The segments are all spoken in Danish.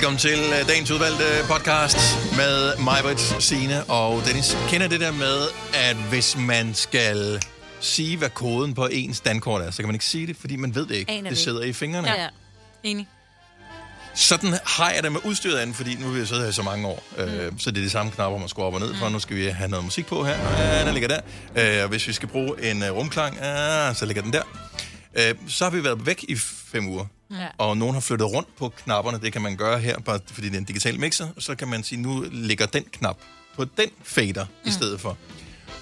Velkommen til øh, dagens udvalgte podcast med mig, Britt, Signe og Dennis. Kender det der med, at hvis man skal sige, hvad koden på ens dankort er, så kan man ikke sige det, fordi man ved det ikke. Aner det sidder i fingrene. Ja. ja. Enig. Sådan har jeg det med udstyret andet, fordi nu har vi siddet her i så mange år. Mm. Øh, så det er de samme knapper, man skruer op og ned for. Nu skal vi have noget musik på her. Ja, den ligger der. Øh, og hvis vi skal bruge en uh, rumklang, ja, så ligger den der. Øh, så har vi været væk i fem uger. Ja. Og nogen har flyttet rundt på knapperne. Det kan man gøre her, bare fordi det er en digital mixer. Så kan man sige, nu ligger den knap på den fader mm. i stedet for.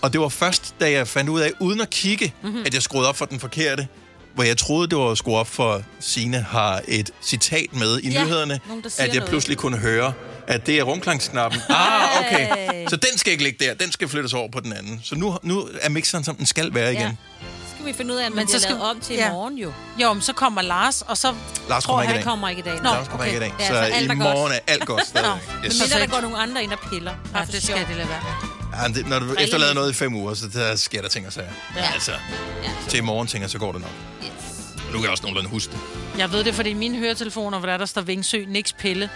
Og det var først, da jeg fandt ud af, uden at kigge, mm-hmm. at jeg skruede op for den forkerte, hvor jeg troede, det var at skrue op for, Sine har et citat med i Ja, nyhederne, nogen, at jeg noget. pludselig kunne høre, at det er rumklangsknappen. Ah, okay. Så den skal ikke ligge der, den skal flyttes over på den anden. Så nu, nu er mixeren, som den skal være igen. Ja. Så skal vi finde ud af, at man Men så skal- om til i ja. morgen jo. Jo, men så kommer Lars, og så... Lars Tror kommer i Han dag. kommer ikke i dag. Nå, Lars kommer okay. ikke i dag. Ja, så, så alt er i godt. morgen er alt godt stadigvæk. Men Yes. mindre der går nogle andre ind og piller. Ja, det skal det lade være. Ja, det, når du efterlader noget i fem uger, så der sker der ting og sager. Ja. Ja. Altså, Ja. til i morgen tænker, så går det nok. Yes. Nu kan jeg også nogenlunde huske det. Jeg ved det, fordi mine høretelefoner, hvor der, der står Vingsø, Nix Pille.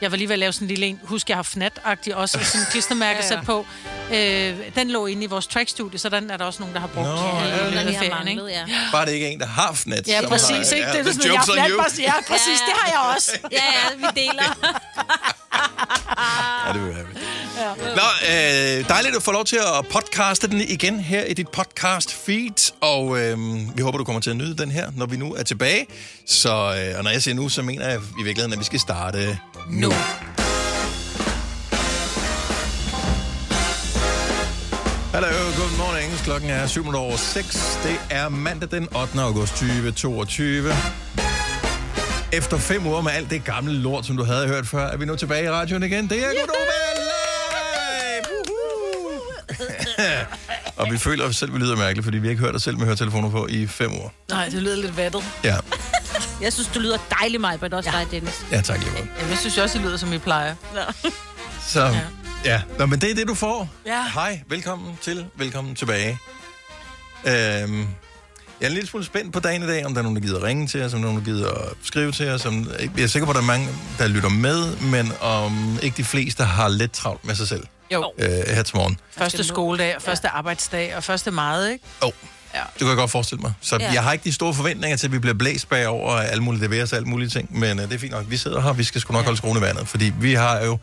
Jeg var lige ved at lave sådan en lille en. Husk, jeg har fnat-agtig også, sådan en klistermærke Ja, ja. sat på. Øh, den lå inde i vores trackstudie, så den er der også nogen, der har brugt. Nå, ja, i løbet af ferien, ikke? manglet, ja. Bare det ikke er en, der har fnat. Ja, præcis, har- ikke? Det er sådan, jeg har fnat, ja, præcis, det har jeg også. Ja, ja, vi deler. Ja, det vil jeg have. Nå, øh, dejligt at få lov til at podcaste den igen her i dit podcast feed, og øh, vi håber, du kommer til at nyde den her, når vi nu er tilbage. Så, øh, og når jeg siger nu, så mener jeg i virkeligheden, at vi skal starte nu. Hallo, good morning. Klokken er 7 over 6. Det er mandag den 8. august 2022. Efter fem uger med alt det gamle lort, som du havde hørt før, er vi nu tilbage i radioen igen. Det er Godova! Og vi føler os selv, vi lyder mærkeligt, fordi vi har ikke hørt os selv med høretelefoner på i fem uger. Nej, det lyder lidt vattet. Ja, Jeg synes, du lyder dejligt, mig, men også dig, Dennis. ja tak lige meget. Jamen, jeg synes også, det lyder, som I plejer. Så, ja. ja. Nå, men det er det, du får. Ja. Hej, velkommen til, velkommen tilbage. Øhm, jeg er en lille smule spændt på dagen i dag, om der er nogen, der gider ringe til os, om der er nogen, der gider skrive til os. Om, jeg er sikker på, at der er mange, der lytter med, men om ikke de fleste har lidt travlt med sig selv Jo, øh, her til morgen. første skoledag, og første arbejdsdag, og første meget, ikke? Oh. Ja. Det kan jeg godt forestille mig. Så ja. Jeg har ikke de store forventninger til, at vi bliver blæst bagover af alle mulige DVS og alle mulige ting, men uh, det er fint nok. Vi sidder her, vi skal sgu nok ja. holde skruen i vandet, fordi vi har jo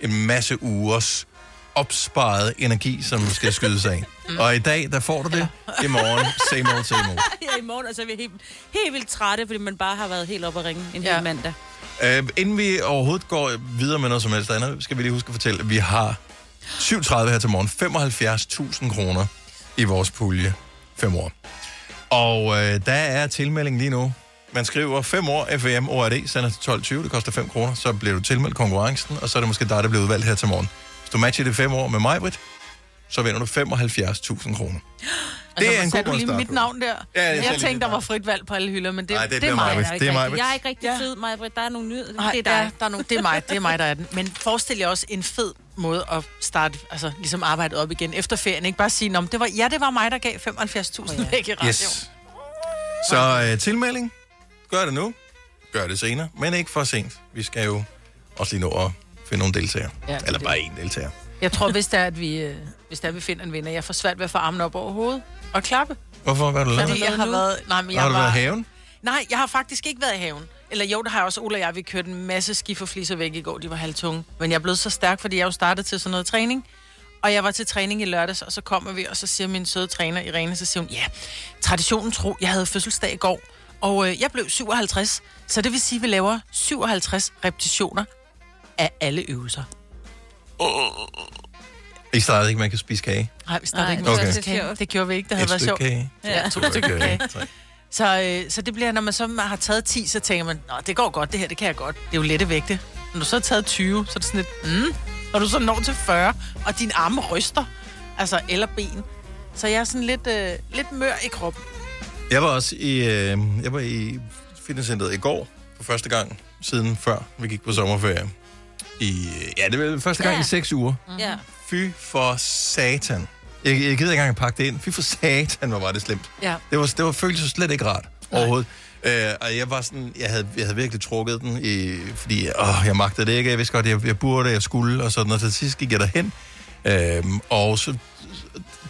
en masse ugers opsparet energi, som skal skydes af. mm. Og i dag, der får du det. I morgen, same old, same old. Ja, i morgen, altså, vi er helt, helt vildt trætte, fordi man bare har været helt op at ringe en Ja. hel mandag. Uh, inden vi overhovedet går videre med noget som helst andet, skal vi lige huske at fortælle, at vi har 37 her til morgen, 75.000 kroner i vores pulje. Fem år. Og øh, der er tilmelding lige nu. Man skriver 5 år FVM ORD, sender til 12.20, det koster 5 kroner, så bliver du tilmeldt konkurrencen, og så er det måske dig, der bliver udvalgt her til morgen. Hvis du matcher det 5 år med mig, Britt, så vinder du 75.000 kroner. Det er en god måde lige mit navn der? Ja, jeg jeg tænkte, der var frit valg på alle hylder, men det, Nej, det det, er mig. mig. der Det er mig. Jeg er ikke rigtig Ja. fed, Maja. Der er nogle nyheder. Det er ja, dig. der er nogle, det, er mig, det er mig, der er den. Men forestil jer også en fed måde at starte, altså ligesom arbejdet op igen efter ferien. Ikke bare sige, "Nå, men det var, ja, det var mig, der gav 75.000 oh, væk i radio. Yes. Så øh, tilmelding, gør det nu. Gør det senere, men ikke for sent. Vi skal jo også lige nå at finde nogle deltagere. Ja, Ja, er Eller det. bare én deltager. Jeg tror, hvis det er, at vi, øh, hvis det er, at vi finder en vinder, jeg får svært ved at få armen op over hovedet og klappe. Hvorfor? Hvad har du lavet? Fordi jeg har nu? været... Nej, men jeg Har du var, været i haven? Nej, jeg har faktisk ikke været i haven. Eller jo, det har jeg også. Ola og jeg, vi kørte en masse skiferfliser væk i går. De var halvtunge. Men jeg er blevet så stærk, fordi jeg jo startede til sådan noget træning. Og jeg var til træning i lørdags, og så kommer vi, og så siger min søde træner, Irene, så siger hun, ja, traditionen tro, jeg havde fødselsdag i går, og øh, jeg blev 57, så det vil sige, at vi laver 57 repetitioner af alle øvelser. I startede ikke, man kan spise kage. Nej, vi startede Nej, ikke var okay. så kage. Det gjorde vi ikke, det Et havde været stykke sjovt. kage. Ja. To stykker kage. Så, øh, så det bliver, når man så har taget 10, så tænker man, Nå, det går godt, det her, det kan jeg godt. Det er jo lette vægte. Når du så har taget 20, så er det sådan lidt, mm. Når du så når til 40, og dine arme ryster, altså, eller ben. Så jeg er sådan lidt, øh, lidt mør i kroppen. Jeg var også i, øh, jeg var i fitnesscenteret i går for første gang siden før vi gik på sommerferie. I, ja, det var første gang Ja. i seks uger. Ja. Fy for satan. Jeg, jeg gider ikke engang pakke det ind. Fy for satan, hvor var det slemt. Ja. Det var, det var føltes slet ikke rart. overhovedet. Øh, og jeg var sådan, jeg havde, jeg havde virkelig trukket den, i, fordi åh, jeg magtede det ikke. Jeg vidste godt, jeg, jeg burde, jeg skulle, og sådan, og til sidst gik jeg derhen. Øh, og så,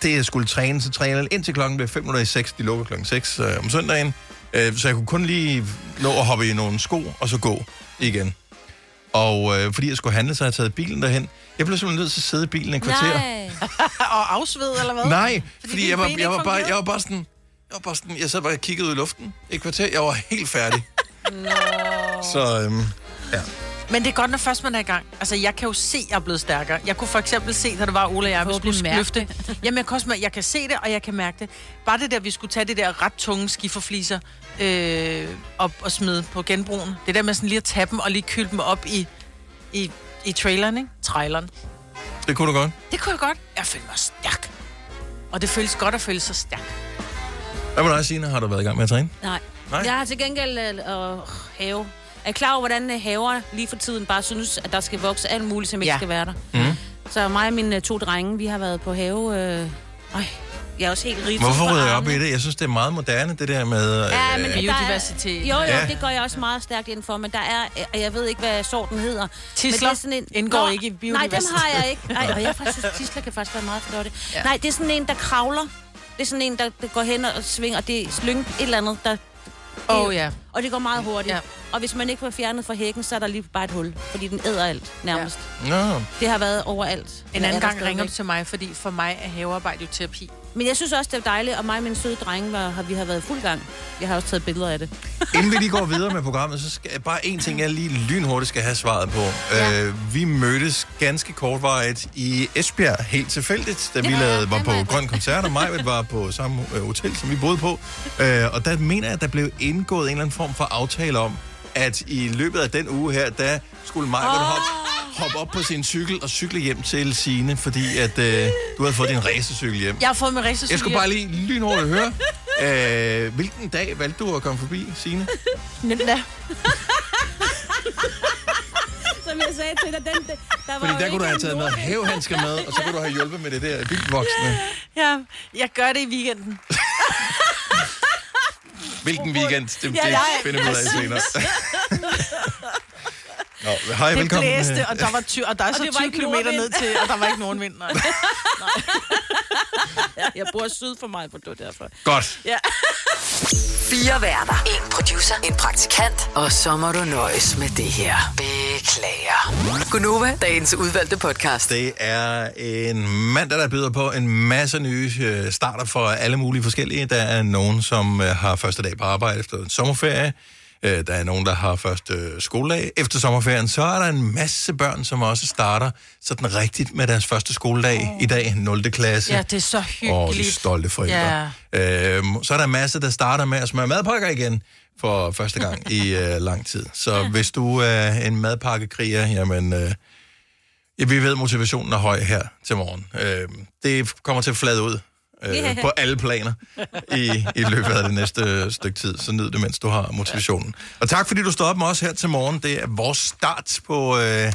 det jeg skulle træne, så trænede jeg indtil klokken blev 5 minutter i 6. De lukker klokken 6 øh, om søndagen. Øh, så jeg kunne kun lige nå at hoppe i nogle sko, og så gå igen. Og øh, fordi jeg skulle handle, så havde jeg taget bilen derhen. Jeg blev simpelthen nødt til at sidde i bilen en kvarter. Nej. Og afsved, eller hvad? Nej, Fordi fordi jeg var, jeg, var bare, jeg var bare sådan... Jeg var bare sådan, jeg sad bare og kiggede ud i luften i et kvarter. Jeg var helt færdig. Så, øhm, ja. Men det er godt, når først man er i gang. Altså, jeg kan jo se, at jeg er blevet stærkere. Jeg kunne for eksempel se, da det var Ole og jeg, vi skulle mærke løfte. Jamen, jeg kan, også, jeg kan se det, og jeg kan mærke det. Bare det der, vi skulle tage det der ret tunge skiferfliser øh, op og smide på genbrugen. Det der med sådan lige at tage dem og lige kylde dem op i, i, i traileren, ikke? Traileren. Det kunne du godt. Det kunne jeg godt. Jeg følte mig stærk. Og det føles godt at føle sig stærk. Hvad med dig, Signe? Har du været i gang med at træne? Nej. Nej. Jeg har til gengæld øh, øh, have. Er klar over, hvordan øh, haver lige for tiden bare synes, at der skal vokse alt muligt, som ikke Ja. skal være der? Mm. Så mig og mine øh, to drenge, vi har været på have. Øh, øj, jeg er også helt rig. Hvorfor rydder jeg op i det? Jeg synes, det er meget moderne, det der med... Ja, men øh, Biodiversitet. Er, jo, jo, Ja. det går jeg også meget stærkt ind for, men der er, og jeg ved ikke, hvad sorten hedder. Tisler Men det er sådan en, indgår ikke i Nej, dem biodiversitet. har jeg ikke. Nej, og jeg faktisk synes, tisler kan faktisk være meget flotte. Ja. Nej, det er sådan en, der kravler. Det er sådan en, der, der går hen og svinger, og det er slyng et eller andet, der... Åh, oh, ja. Og det går meget hurtigt. Ja. Og hvis man ikke får fjernet fra hækken, så er der lige bare et hul, fordi den æder alt nærmest. Ja. Det har været overalt. En anden gang ringer du til mig, fordi for mig er havearbejde jo terapi. Men jeg synes også, det er dejligt, og mig og min søde drenge, var, har, vi har været fuld gang. Jeg har også taget billeder af det. inden vi lige går videre med programmet, så skal bare én ting, jeg lige lynhurtigt skal have svaret på. Ja. Øh, vi mødtes ganske kortvarigt i Esbjerg, helt tilfældigt, da vi Ja, lavede, var på var det. Grøn Koncert, og Majved var på samme øh, hotel, som vi boede på. Øh, og der mener jeg, at der blev indgået en eller anden form for aftale om, at i løbet af den uge her, der skulle Majved oh. hoppe, hoppe op på sin cykel og cykle hjem til Sine, fordi at øh, du havde fået din racercykel hjem. Jeg har fået min racercykel. Jeg skulle bare lige lynhurtigt høre, øh, hvilken dag valgte du at komme forbi, Signe? lige... Som jeg sagde til dig, den, den der var Fordi jo der kunne du have taget noget havehandsker med, og så kunne du have hjulpet med det der vildvoksne. Ja, jeg gør det i weekenden. Hvilken weekend, det, det finder vi ud af senere. Nå, hej, Det velkommen. blæste, og der var, ty- og der er så det var 20 ikke km ned til, og der var ikke nogen vind. Nej. Jeg bor syd for mig, for det var derfor. Godt. Ja. Fire værter. En producer. En praktikant. Og så må du nøjes med det her. Beklager. Gunova, dagens udvalgte podcast. Det er en mandag, der byder på en masse nye øh, starter for alle mulige forskellige. Der er nogen, som øh, har første dag på arbejde efter en sommerferie. Øh, Der er nogen, der har første skoledag efter sommerferien. Så er der en masse børn, som også starter sådan rigtigt med deres første skoledag oh. i dag, 0. klasse. Ja, det er så Og de hyggeligt. stolte forældre. Ja. Øhm, så er der en masse, der starter med at smøre madpakker igen for første gang i øh, lang tid. Så hvis du er en madpakkekriger, jamen... Øh, ja, vi ved, at motivationen er høj her til morgen. Øh, det kommer til at flade ud øh, på alle planer i, i løbet af det næste stykke tid. Så nyd det, mens du har motivationen. Og tak, fordi du står op med os her til morgen. Det er vores start på... Øh,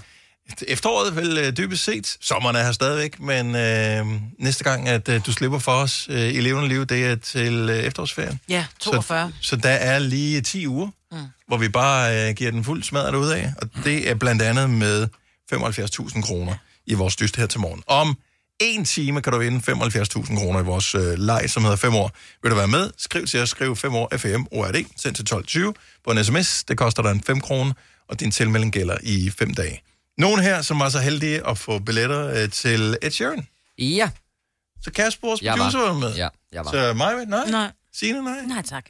Efteråret vel øh, dybest set. Sommeren er her stadigvæk, men øh, næste gang, at øh, du slipper for os øh, i levende liv, det er til øh, efterårsferien. Ja, 42. Så, så der er lige 10 uger, mm. hvor vi bare øh, giver den fuld smadret ud af, og det er blandt andet med 75.000 kroner i vores dyst her til morgen. Om en time kan du vinde 75.000 kroner i vores øh, leg, som hedder 5 år. Vil du være med? Skriv til os, skriv 5 år FM ORD, send til 12.20 på en sms. Det koster dig en 5 kroner, og din tilmelding gælder i 5 dage. Nogen her, som var så heldige at få billetter øh, til Ed Sheeran. Ja, Så Kasper, vores producer, var var. med. Ja, jeg var. Så mig, nej? Nej. Signe, nej? Nej, tak.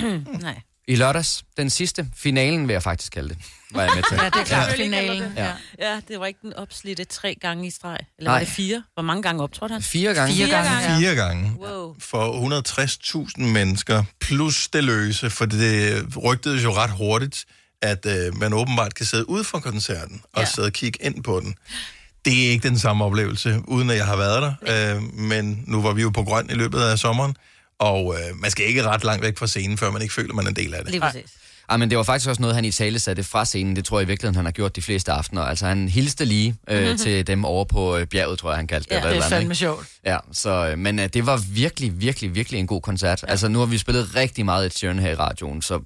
Nej. I lørdags, den sidste, finalen vil jeg faktisk kalde det, var jeg med til. Ja, det er klart Ja. finalen. Ja. Ja, det var ikke den opslidte tre gange i streg. Eller Nej. var det fire? Hvor mange gange optrådte han? Fire gange. Fire gange. Fire gange. Wow. for 160.000 mennesker, plus det løse, for det rygtedes jo ret hurtigt, at øh, man åbenbart kan sidde ude for koncerten og Ja. sidde og kigge ind på den. Det er ikke den samme oplevelse, uden at jeg har været der, øh, men nu var vi jo på grøn i løbet af sommeren, og øh, man skal ikke ret langt væk fra scenen, før man ikke føler, man er en del af det. Lige præcis. Ah, men det var faktisk også noget, han i tale satte fra scenen. Det tror jeg i virkeligheden, han har gjort de fleste aftener. Altså, han hilste lige øh, til dem over på øh, bjerget, tror jeg, han kaldte det. Ja, eller Det et er eller fandme sjovt. Ja, så, øh, men øh, det var virkelig, virkelig, virkelig en god koncert. Ja. Altså, nu har vi spillet rigtig meget et Sheeran her i radioen, så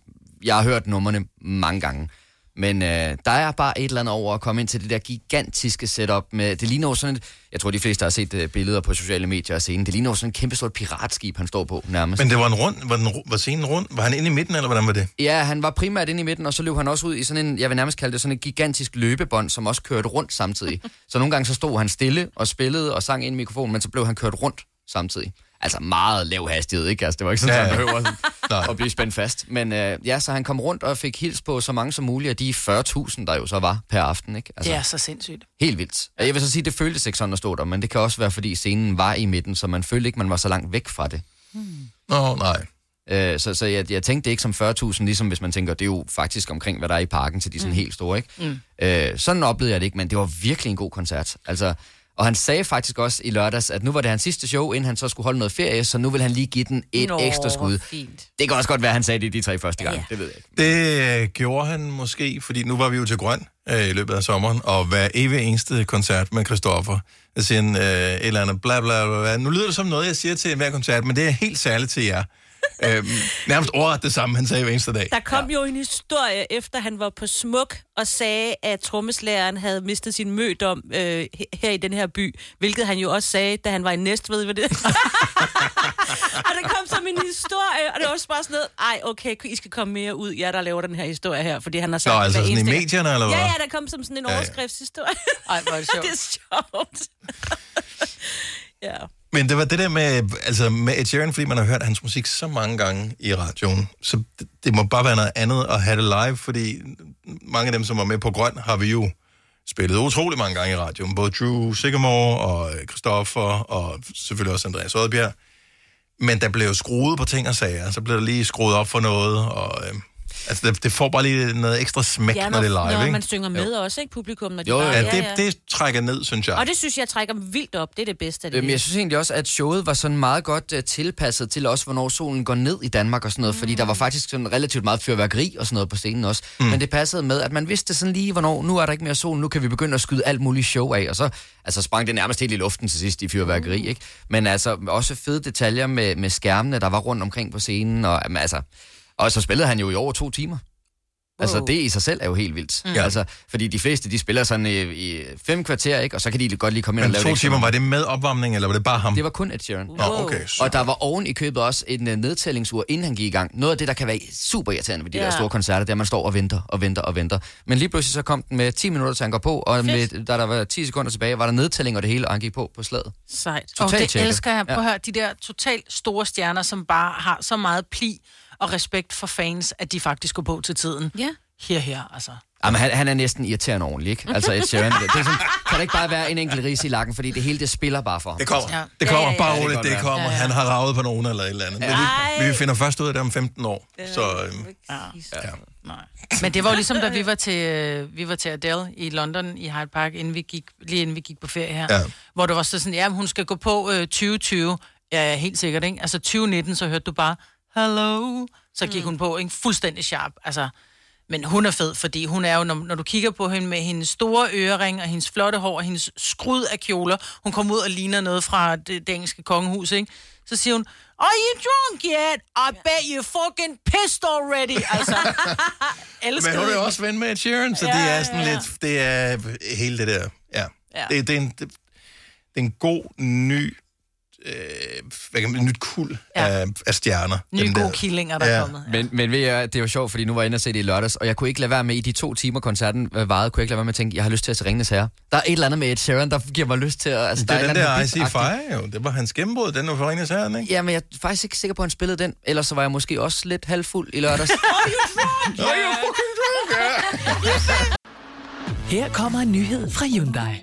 jeg har hørt numrene mange gange. Men øh, der er bare et eller andet over at komme ind til det der gigantiske setup med, det ligner sådan et, jeg tror de fleste har set øh, billeder på sociale medier af scenen, det ligner sådan et kæmpe stort piratskib, han står på nærmest. Men det var en rund, var, den, var scenen rund? Var han inde i midten, eller hvordan var det? Ja, han var primært inde i midten, og så løb han også ud i sådan en, jeg vil nærmest kalde det sådan et gigantisk løbebånd, som også kørte rundt samtidig. så nogle gange så stod han stille og spillede og sang ind i mikrofonen, men så blev han kørt rundt samtidig. Altså meget lav hastighed, ikke? Altså, det var ikke sådan, Ja, at han ja. behøver sådan, at blive spændt fast. Men øh, ja, så han kom rundt og fik hils på så mange som muligt af de 40.000, der jo så var per aften, ikke? Altså, Det er så sindssygt. Helt vildt. Jeg vil så sige, det føltes ikke sådan at stå der, men det kan også være, fordi scenen var i midten, så man følte ikke, man var så langt væk fra det. Nå, nej. Øh, så så jeg, jeg tænkte ikke som 40.000, ligesom hvis man tænker, det er jo faktisk omkring, hvad der er i parken til de sådan mm. helt store, ikke? Mm. Øh, sådan oplevede jeg det ikke, men det var virkelig en god koncert. Altså, og han sagde faktisk også i lørdags, at nu var det hans sidste show, inden han så skulle holde noget ferie, så nu vil han lige give den et Nå, ekstra skud. fint. Det kan også godt være, at han sagde det de tre første gange. Ja. Det ved jeg ikke. Det øh, gjorde han måske, fordi nu var vi jo til Grøn øh, i løbet af sommeren, og hver evig eneste koncert med Christoffer, jeg siger en, øh, et eller andet bla bla bla, bla. Nu lyder det som noget, jeg siger til hver koncert, men det er helt særligt til jer. Øhm, nærmest ordret det samme, han sagde hver eneste dag. Der kom ja. jo en historie, efter han var på Smuk og sagde, at trommeslageren havde mistet sin mødom øh, he- her i den her by, hvilket han jo også sagde, da han var i Næstved. Ved det. og der kom som en historie, og det var også bare sådan noget, ej, okay, I skal komme mere ud, jer der laver den her historie her, fordi han har sagt Nå, det altså sådan i medierne, eller hvad? Ja, ja, der kom som sådan en Ja, ja. overskriftshistorie. Ej, hvor er det sjovt. det er sjovt. ja. Men det var det der med, altså med Ed Sheeran, fordi man har hørt hans musik så mange gange i radioen, så det, det må bare være noget andet at have det live, fordi mange af dem, som var med på Grøn, har vi jo spillet utrolig mange gange i radioen. Både Drew Sigamore og øh, Christoffer og selvfølgelig også Andreas Oddbjerg. Men der blev jo skruet på ting og sager, så blev der lige skruet op for noget, og øh, altså det, det får bare lige noget ekstra smæk, Ja, når, det er live, når ikke? man synger med også, ikke publikum? Når de Jo, jo, bare, Ja, det, det trækker ned, synes jeg. Og det synes jeg trækker vildt op. Det er det bedste af det. Øhm, jeg synes egentlig også, at showet var sådan meget godt uh, tilpasset til også, hvornår solen går ned i Danmark og sådan noget, mm. fordi der var faktisk sådan relativt meget fyrværkeri og sådan noget på scenen også. Mm. Men det passede med, at man vidste sådan lige, hvornår nu er der ikke mere sol, nu kan vi begynde at skyde alt muligt show af, og så altså, sprang det nærmest helt i luften til sidst i fyrværkeri, Mm. ikke? Men altså også fede detaljer med, med skærmene, der var rundt omkring på scenen, og altså... Og så spillede han jo i over to timer. Altså, det i sig selv er jo helt vildt. Mm. Altså, fordi de fleste, de spiller sådan i, i fem kvarter, ikke? Og så kan de godt lige komme ind og Men lave to det timer, var det med opvarmning, eller var det bare ham? Det var kun Ed Sheeran. Nå, okay. Så. Og der var oven i købet også en uh, nedtællingsur, inden han gik i gang. Noget af det, der kan være super irriterende ved de. Ja. der store koncerter, det er, at man står og venter og venter og venter. Men lige pludselig så kom den med 10 minutter, til han går på, og med, da der var 10 sekunder tilbage, var der nedtælling og det hele, og han gik på på slaget. Sejt. Og Totalt det tjekket. elsker jeg. Prøv at høre, de der totalt store stjerner, som bare har så meget pli og respekt for fans, at de faktisk går på til tiden. Ja. Her, her, altså. Jamen, han, han er næsten irriterende ordentlig, ikke? Altså Ed Sheeran, det, det er sådan, kan der ikke bare være en enkelt ris i lakken, fordi det hele, det spiller bare for ham. Det kommer. Ja. Det kommer. Ja, ja, ja. Bare Ja, det roligt, det kommer. Ja, ja. Han har ravet på nogen eller et eller andet. Men vi, vi finder først ud af det om 15 år. Så øhm, Ja. Nej. Men det var jo ligesom, da vi var til, øh, vi var til Adele i London i Hyde Park, inden vi gik, lige inden vi gik på ferie her. Ja. Hvor det var så sådan, ja, hun skal gå på øh, 2020. Ja, helt sikkert, ikke? Altså 2019, så hørte du bare, hello. Så gik hun på, ikke? Fuldstændig sharp. Altså, men hun er fed, fordi hun er jo, når, når du kigger på hende med hendes store ørering og hendes flotte hår og hendes skrud af kjoler, hun kommer ud og ligner noget fra det, det engelske kongehus, ikke? Så siger hun, Are you drunk yet? I bet you're fucking pissed already. Altså, elsker Men hun er også ven med Ed Sheeran, så Ja, det er ja, sådan ja. lidt, det er hele det der, ja. Ja. Det, det, er en, det, det er en god, ny, øh, hvad kan man, nyt kul Ja. af, af stjerner. Nye gode der. killinger, der Ja. er kommet. Men, men ved jeg, det var sjovt, fordi nu var jeg inde og se det i lørdags, og jeg kunne ikke lade være med i de to timer, koncerten øh, varede, kunne jeg ikke lade være med at tænke, jeg har lyst til at se Ringnes Herre. Der er et eller andet med Ed Sheeran, der giver mig lyst til at... Altså, Det er et den eller der andet IC. Fire, jo. Det var hans gennembrud, den var for Ringnes Herren, ikke? Ja, men jeg er faktisk ikke sikker på, at han spillede den. Ellers så var jeg måske også lidt halvfuld i lørdags. Her kommer en nyhed fra Hyundai.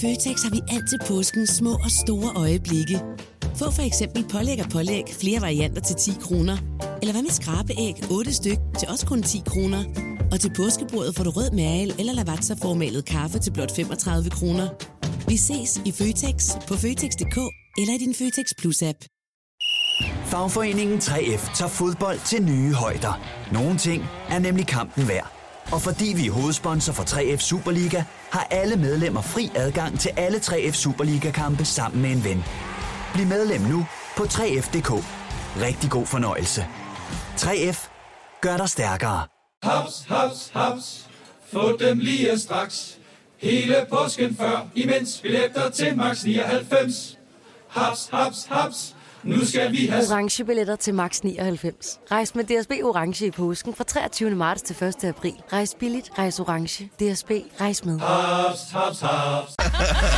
Føtex har vi altid påsken små og store øjeblikke. Få for eksempel pålæg og pålæg flere varianter til 10 kroner. Eller hvad med skrabeæg 8 styk til også kun 10 kroner. Og til påskebordet får du rød mal eller lavatserformalet kaffe til blot 35 kroner. Vi ses i Føtex på Føtex.dk eller i din Føtex Plus-app. Fagforeningen 3F tager fodbold til nye højder. Nogle ting er nemlig kampen værd. Og fordi vi er hovedsponsor for 3F Superliga, har alle medlemmer fri adgang til alle 3F Superliga-kampe sammen med en ven. Bliv medlem nu på 3F.dk. Rigtig god fornøjelse. 3F gør dig stærkere. Haps, haps, haps. Få dem lige straks. Hele påsken før, imens billetter til max 99. Haps, haps, haps. Nu skal vi have... Orange billetter til max 99. Rejs med DSB Orange i påsken fra 23. marts til 1. april. Rejs billigt, rejs orange. DSB, rejs med. Haps, haps, haps.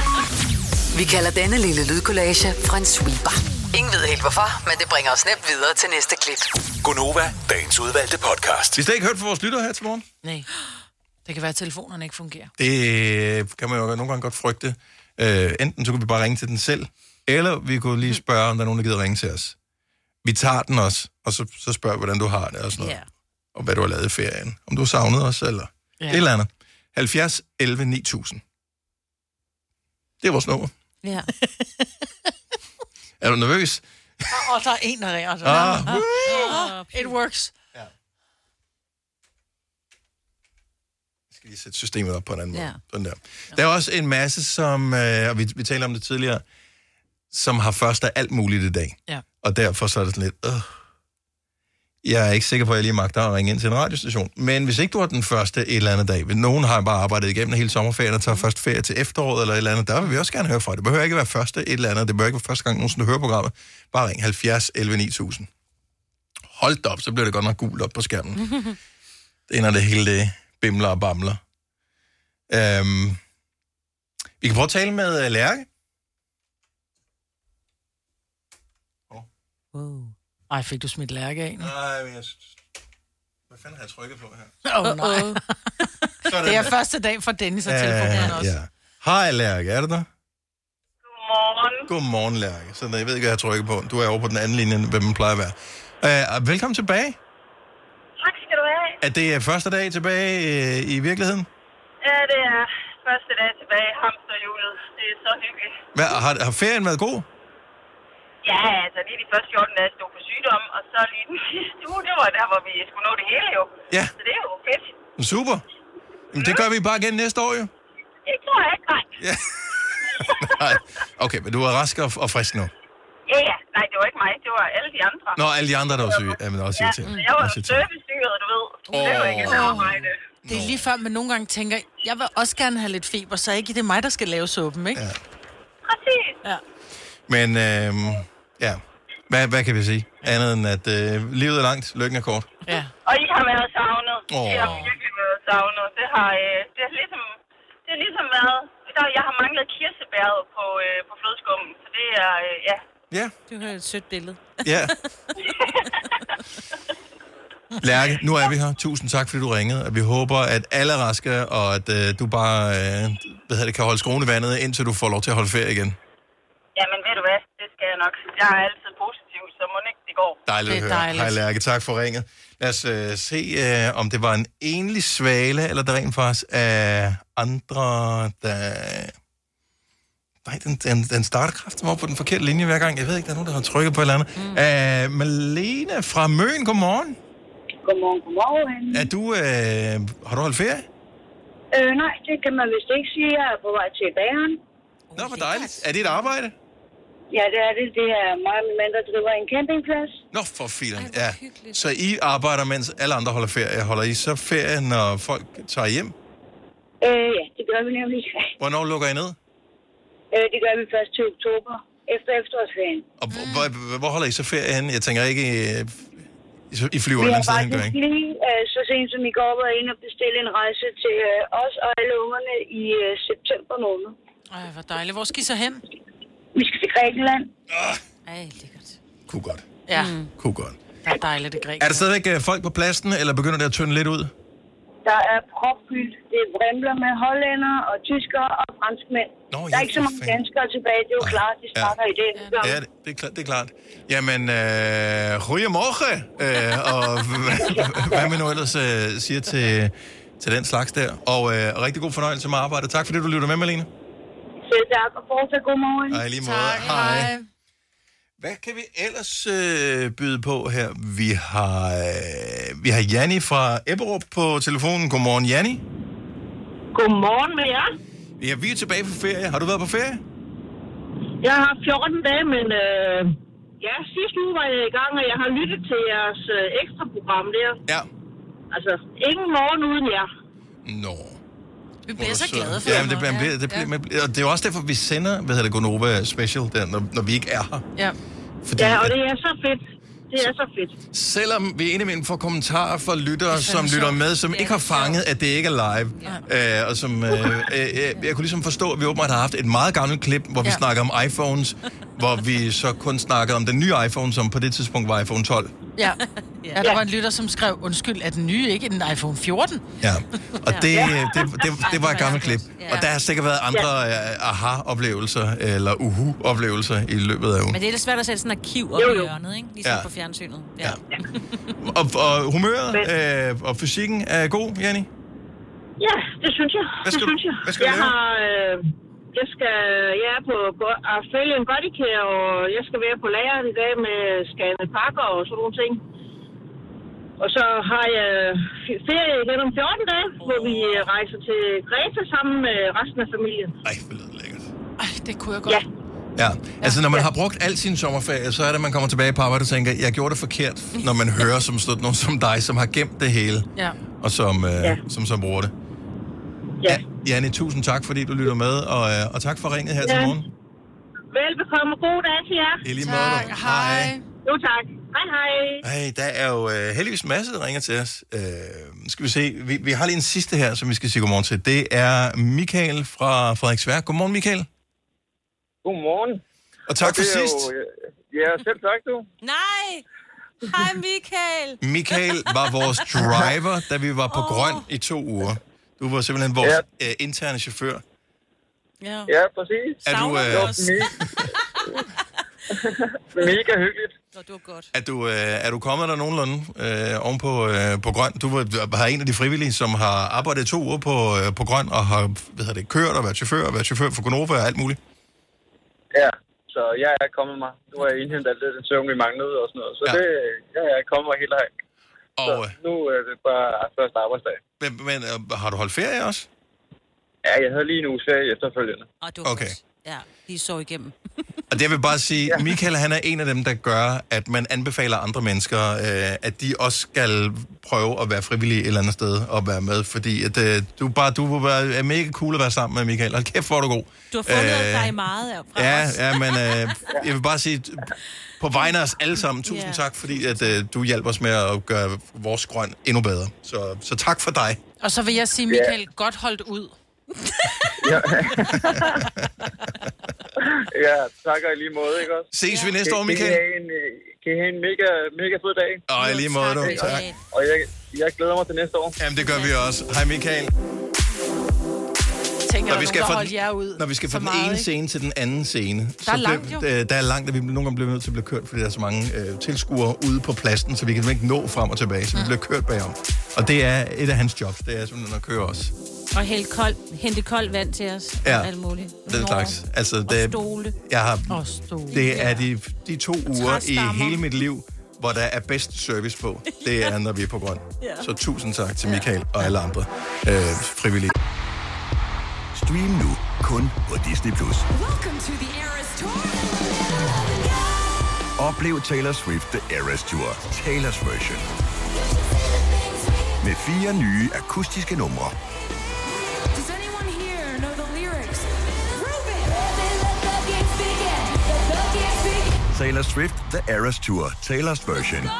Vi kalder denne lille lydkollage en sweeper. Ingen ved helt hvorfor, men det bringer os nemt videre til næste klip. Gonova, dagens udvalgte podcast. Vi har ikke hørt fra vores lyttere her til morgen. Nej. Det kan være, at telefonerne ikke fungerer. Det kan man jo nogle gange godt frygte. Øh, enten så kunne vi bare ringe til den selv, eller vi kunne lige spørge, om der er nogen, der gider ringe til os. Vi tager den også, og så, så spørger vi, hvordan du har det og sådan noget. Ja. Og hvad du har lavet i ferien. Om du har savnet os, eller ja. et eller andet. 70 11 9000. Det er vores nummer. Ja. Er du nervøs? Og, og der er en, der ringer. Altså. Ah. Ah, it works. Jeg skal lige sætte systemet op på en anden måde. Ja. Sådan der. Der er også en masse, som, øh, og vi, vi talte om det tidligere, som har først af alt muligt i dag. Ja. Og derfor så er det sådan lidt, øh, jeg er ikke sikker på, at jeg lige magter at ringe ind til en radiostation. Men hvis ikke du er den første et eller andet dag, hvis nogen har bare arbejdet igennem hele sommerferien og tager først ferie til efteråret eller et eller andet, der vil vi også gerne høre fra. Det behøver ikke være første et eller andet. Det behøver ikke være første gang, nogen du hører programmet. Bare ring 70 11 9000. Hold da op, så bliver det godt nok gult op på skærmen. det ender det hele det bimler og bamler. Øhm, vi kan prøve at tale med uh, Lærke. Wow. Ej, fik du smidt lærke af nu? Nej, men jeg... Hvad fanden har jeg trykket på her? Åh, oh, nej. Sådan Det er der. første dag for Dennis og telefonen Ja, også. ja. Hej, Lærke. Er du der? Godmorgen. Godmorgen, Lærke. Så jeg ved ikke, hvad jeg trykker på. Du er over på den anden linje, end hvem man plejer at være. Uh, velkommen tilbage. Tak skal du have. Er det første dag tilbage uh, i virkeligheden? Ja, det er første dag tilbage i hamsterhjulet. Det er så hyggeligt. Hvad, har, har ferien været god? Ja, altså lige de første 14 dage stod på sygdom, og så lige den sidste uge, det var der, hvor vi skulle nå det hele jo. Ja. Så det er jo fedt. Super. Jamen, det gør vi bare igen næste år, jo. Det tror jeg ikke, nej. Ja. Nej. Okay, men du er rask og, og frisk nu. Ja, ja. Nej, det var ikke mig. Det var alle de andre. Nå, alle de andre, der var syge. Jamen, også Ja, irriterende. jeg var servicestyret, du ved. Det var ikke et arbejde. Det er lige før, man nogle gange tænker, jeg vil også gerne have lidt feber, så ikke det er mig, der skal lave suppen, ikke? Ja. Præcis. Ja. Men øhm, ja, hvad, hvad kan vi sige? Andet end, at øh, livet er langt, lykken er kort. ja. Og I har været savnet. Åh. I har virkelig været savnet. Det har, øh, det har ligesom, det har ligesom været... Der, jeg har manglet kirsebæret på, øh, på flødeskummen, så det er, øh, ja. Ja, Du har et sødt billede. ja. Lærke, nu er vi her. Tusind tak, fordi du ringede. Og vi håber, at alle er raske, og at øh, du bare øh, hvad hedder det, kan holde skruen i vandet, indtil du får lov til at holde ferie igen. Jamen, ved du hvad? Det skal jeg nok. Jeg er altid positiv, så må ikke det går. Dejligt Det at er høre. dejligt. Hej Lærke, tak for ringet. Lad os øh, se, øh, om det var en enlig svale, eller der rent faktisk er andre, der... Nej, den, den, den starter kraftigt op på den forkerte linje hver gang. Jeg ved ikke, der er nogen, der har trykket på et eller andet. Mm. Uh, Malene fra Møn, godmorgen. Godmorgen, godmorgen. Er du, øh, har du holdt ferie? Øh, nej, det kan man vist ikke sige. Jeg er på vej til bageren. Nå, hvor dejligt. Er det et arbejde? Ja, det er det. Det er mig og min mand, der driver en campingplads. Nå, for filen. Ja. Så I arbejder, mens alle andre holder ferie. Holder I så ferie, når folk tager hjem? Øh, ja, det gør vi nemlig. Hvornår lukker I ned? Øh, det gør vi først til oktober, efter efterårsferien. Og hvor, hvor, hvor holder I så ferie henne? Jeg tænker ikke, I, I- I flyver et Vi eller har andet sted hen, gør ikke? lige, øh, så sent som i går, været inde og bestille en rejse til øh, os og alle ungerne i øh, september måned. Ej, hvor dejligt. Hvor skal I så hen? Vi skal til Grækenland. Ej, lækkert. Kunne godt. Ja, Kunne godt. det er dejligt, det græk. Er der stadigvæk øh, folk på pladsen, eller begynder det at tynde lidt ud? der er propfyldt. Det vrimler med hollænder og tyskere og franskmænd. Nå, der ja, er ikke så mange fanden. danskere tilbage. Det er jo klart, de snakker i det. Ja, det, det, er, klart, det er klart. Jamen, øh, goeiemorgen, øh, og hvad man nu ellers øh, siger til, til den slags der. Og øh, rigtig god fornøjelse med arbejdet. Tak fordi du lytter med, Malene. Selv tak, og fortsat god morgen. Hej, lige måde. Hej. Hvad kan vi ellers øh, byde på her? Vi har, øh, vi har Janni fra Ebberup på telefonen. Godmorgen, Janni. Godmorgen med jer. Ja, vi er tilbage på ferie. Har du været på ferie? Jeg har 14 dage, men øh, ja, sidste uge var jeg i gang, og jeg har lyttet til jeres øh, ekstra program der. Ja. Altså, ingen morgen uden jer. Nå. Vi bliver så glade for Ja, det. men det, bliver, det, det, bliver, ja. og det er jo også derfor, vi sender, hvad hedder det, Gonova Special, der, når, når vi ikke er her. Ja. Fordi, ja, og det er så fedt. Det er så fedt. Selvom vi indimellem får kommentarer fra lyttere, som lytter med, som ikke har fanget, at det ikke er live. Ja. Øh, og som, øh, øh, øh, jeg kunne ligesom forstå, at vi åbenbart har haft et meget gammelt klip, hvor vi Ja. snakker om iPhones, hvor vi så kun snakkede om den nye iPhone, som på det tidspunkt var iPhone 12. Ja. ja, der var en lytter, som skrev, undskyld, er den nye ikke en iPhone 14? Ja, og det, det, det, det var et gammelt klip. Og der har sikkert været andre øh, aha-oplevelser, eller uhu-oplevelser i løbet af ugen. Men det er lidt svært at sætte sådan et arkiv op Jo, i hjørnet, ikke? Ligesom Ja. på fjernsynet. Ja. Og, og humøret øh, og fysikken er god, Janni? Ja, det synes jeg. Hvad skal det du- synes jeg. hvad skal du jeg lave? har, øh, jeg skal, jeg er på Australian Body Care, og jeg skal være på lageret i dag med scannet pakker og sådan nogle ting. Og så har jeg ferie igen om 14 dage, hvor vi rejser til Greta sammen med resten af familien. Ej, hvor lyder det lækkert. Ej, det kunne jeg godt. Ja. Ja, altså når man har brugt al sin sommerferie, så er det, at man kommer tilbage på arbejde og tænker, jeg gjorde det forkert, når man hører som sådan nogen som dig, som har gemt det hele, Ja. og som, øh, Ja. som så bruger det. Ja. Janne, tusind tak, fordi du lytter med, og, øh, og tak for ringet her til Ja. morgen. Velbekomme. God dag til jer. I lige måde. Tak. Hej. Jo, tak. Hej, hej. Hey, der er jo øh, heldigvis masser, der ringer til os. Øh, skal vi se, vi, vi har lige en sidste her, som vi skal sige godmorgen til. Det er Michael fra Frederiksværk. Godmorgen, Michael. Godmorgen. Og tak for det er sidst. Jo, øh, ja, selv tak du. Nej! Hej, Michael! Michael var vores driver, da vi var på oh. grøn i to uger. Du var simpelthen vores ja. øh, interne chauffør. Ja, ja præcis. Er du, øh, mega, hyggeligt. Nå, det var godt. Er du, øh, er du kommet der nogenlunde øh, oven på, øh, på grøn? Du var, har en af de frivillige, som har arbejdet to uger på, øh, på grøn, og har hvad hedder det, kørt og været chauffør, og været chauffør for Gonova og alt muligt. Ja, så jeg er kommet mig. Nu har jeg indhentet alt det, den søvn, vi manglede og sådan noget. Så Ja. det, jeg er kommet mig helt herind. Og, Så nu er det bare første arbejdsdag. Men, men øh, har du holdt ferie også? Ja, jeg havde lige en uges ferie efterfølgende. Og det var Okay. godt. Ja, de så igennem. Og det jeg vil bare sige. Michael han er en af dem, der gør, at man anbefaler andre mennesker, øh, at de også skal prøve at være frivillige et eller andet sted og være med, fordi at, øh, du bare du vil være, er mega cool at være sammen med Michael. Hold kæft, hvor er du god. Du har fundet Øh, dig meget af fra Ja, os. ja, men øh, jeg vil bare sige, på vegne af os alle sammen, tusind Ja. tak, fordi at, øh, du hjælper os med at gøre vores grøn endnu bedre. Så, så tak for dig. Og så vil jeg sige, Michael, godt holdt ud. Ja. ja, tak og i lige måde, ikke også? Ses vi næste år, kan I Michael? have en, øh, Kan I have en mega, mega fed dag? Og i lige måde, du. Tak. Og jeg, jeg glæder mig til næste år. Jamen, det gør vi også. Hej, Michael. Tænker, Når vi skal jer ud Når vi skal så fra den meget, ene ikke? scene til den anden scene, Der er langt, jo. øh, der er langt, at vi nogle gange bliver nødt til at blive kørt, fordi der er så mange øh, tilskuere ude på pladsen, så vi kan ikke nå frem og tilbage, så vi bliver kørt bagom. Og det er et af hans jobs, det er simpelthen at køre os. Og helt kold, hente koldt vand til os. Ja. Og alt muligt. Den slags. Altså, Og det, stole. jeg har, Og stole. det er de, de to uger i hele mit liv, hvor der er bedst service på. Det er, når vi er på grøn. Ja. Så tusind tak til Michael og alle andre øh, frivillige. Stream nu kun på Disney+. Plus. Oplev Taylor Swift The Eras Tour, Taylor's version. Med fire nye akustiske numre. Taylor Swift The Eras Tour, Taylor's version.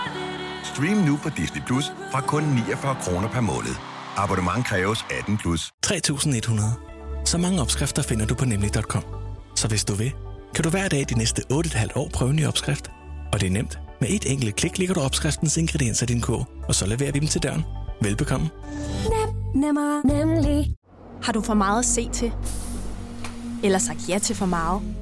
Stream nu på Disney Plus fra kun 49 kroner per måned. Abonnement kræves 18 plus. 3100. Så mange opskrifter finder du på nemlig.com. Så hvis du vil, kan du hver dag de næste 8,5 år prøve en ny opskrift. Og det er nemt. Med et enkelt klik ligger du opskriftens ingredienser i din kog, og så leverer vi dem til døren. Velbekomme. Nem, Nemmer, nemlig. Har du for meget at se til? Eller sagt ja til for meget?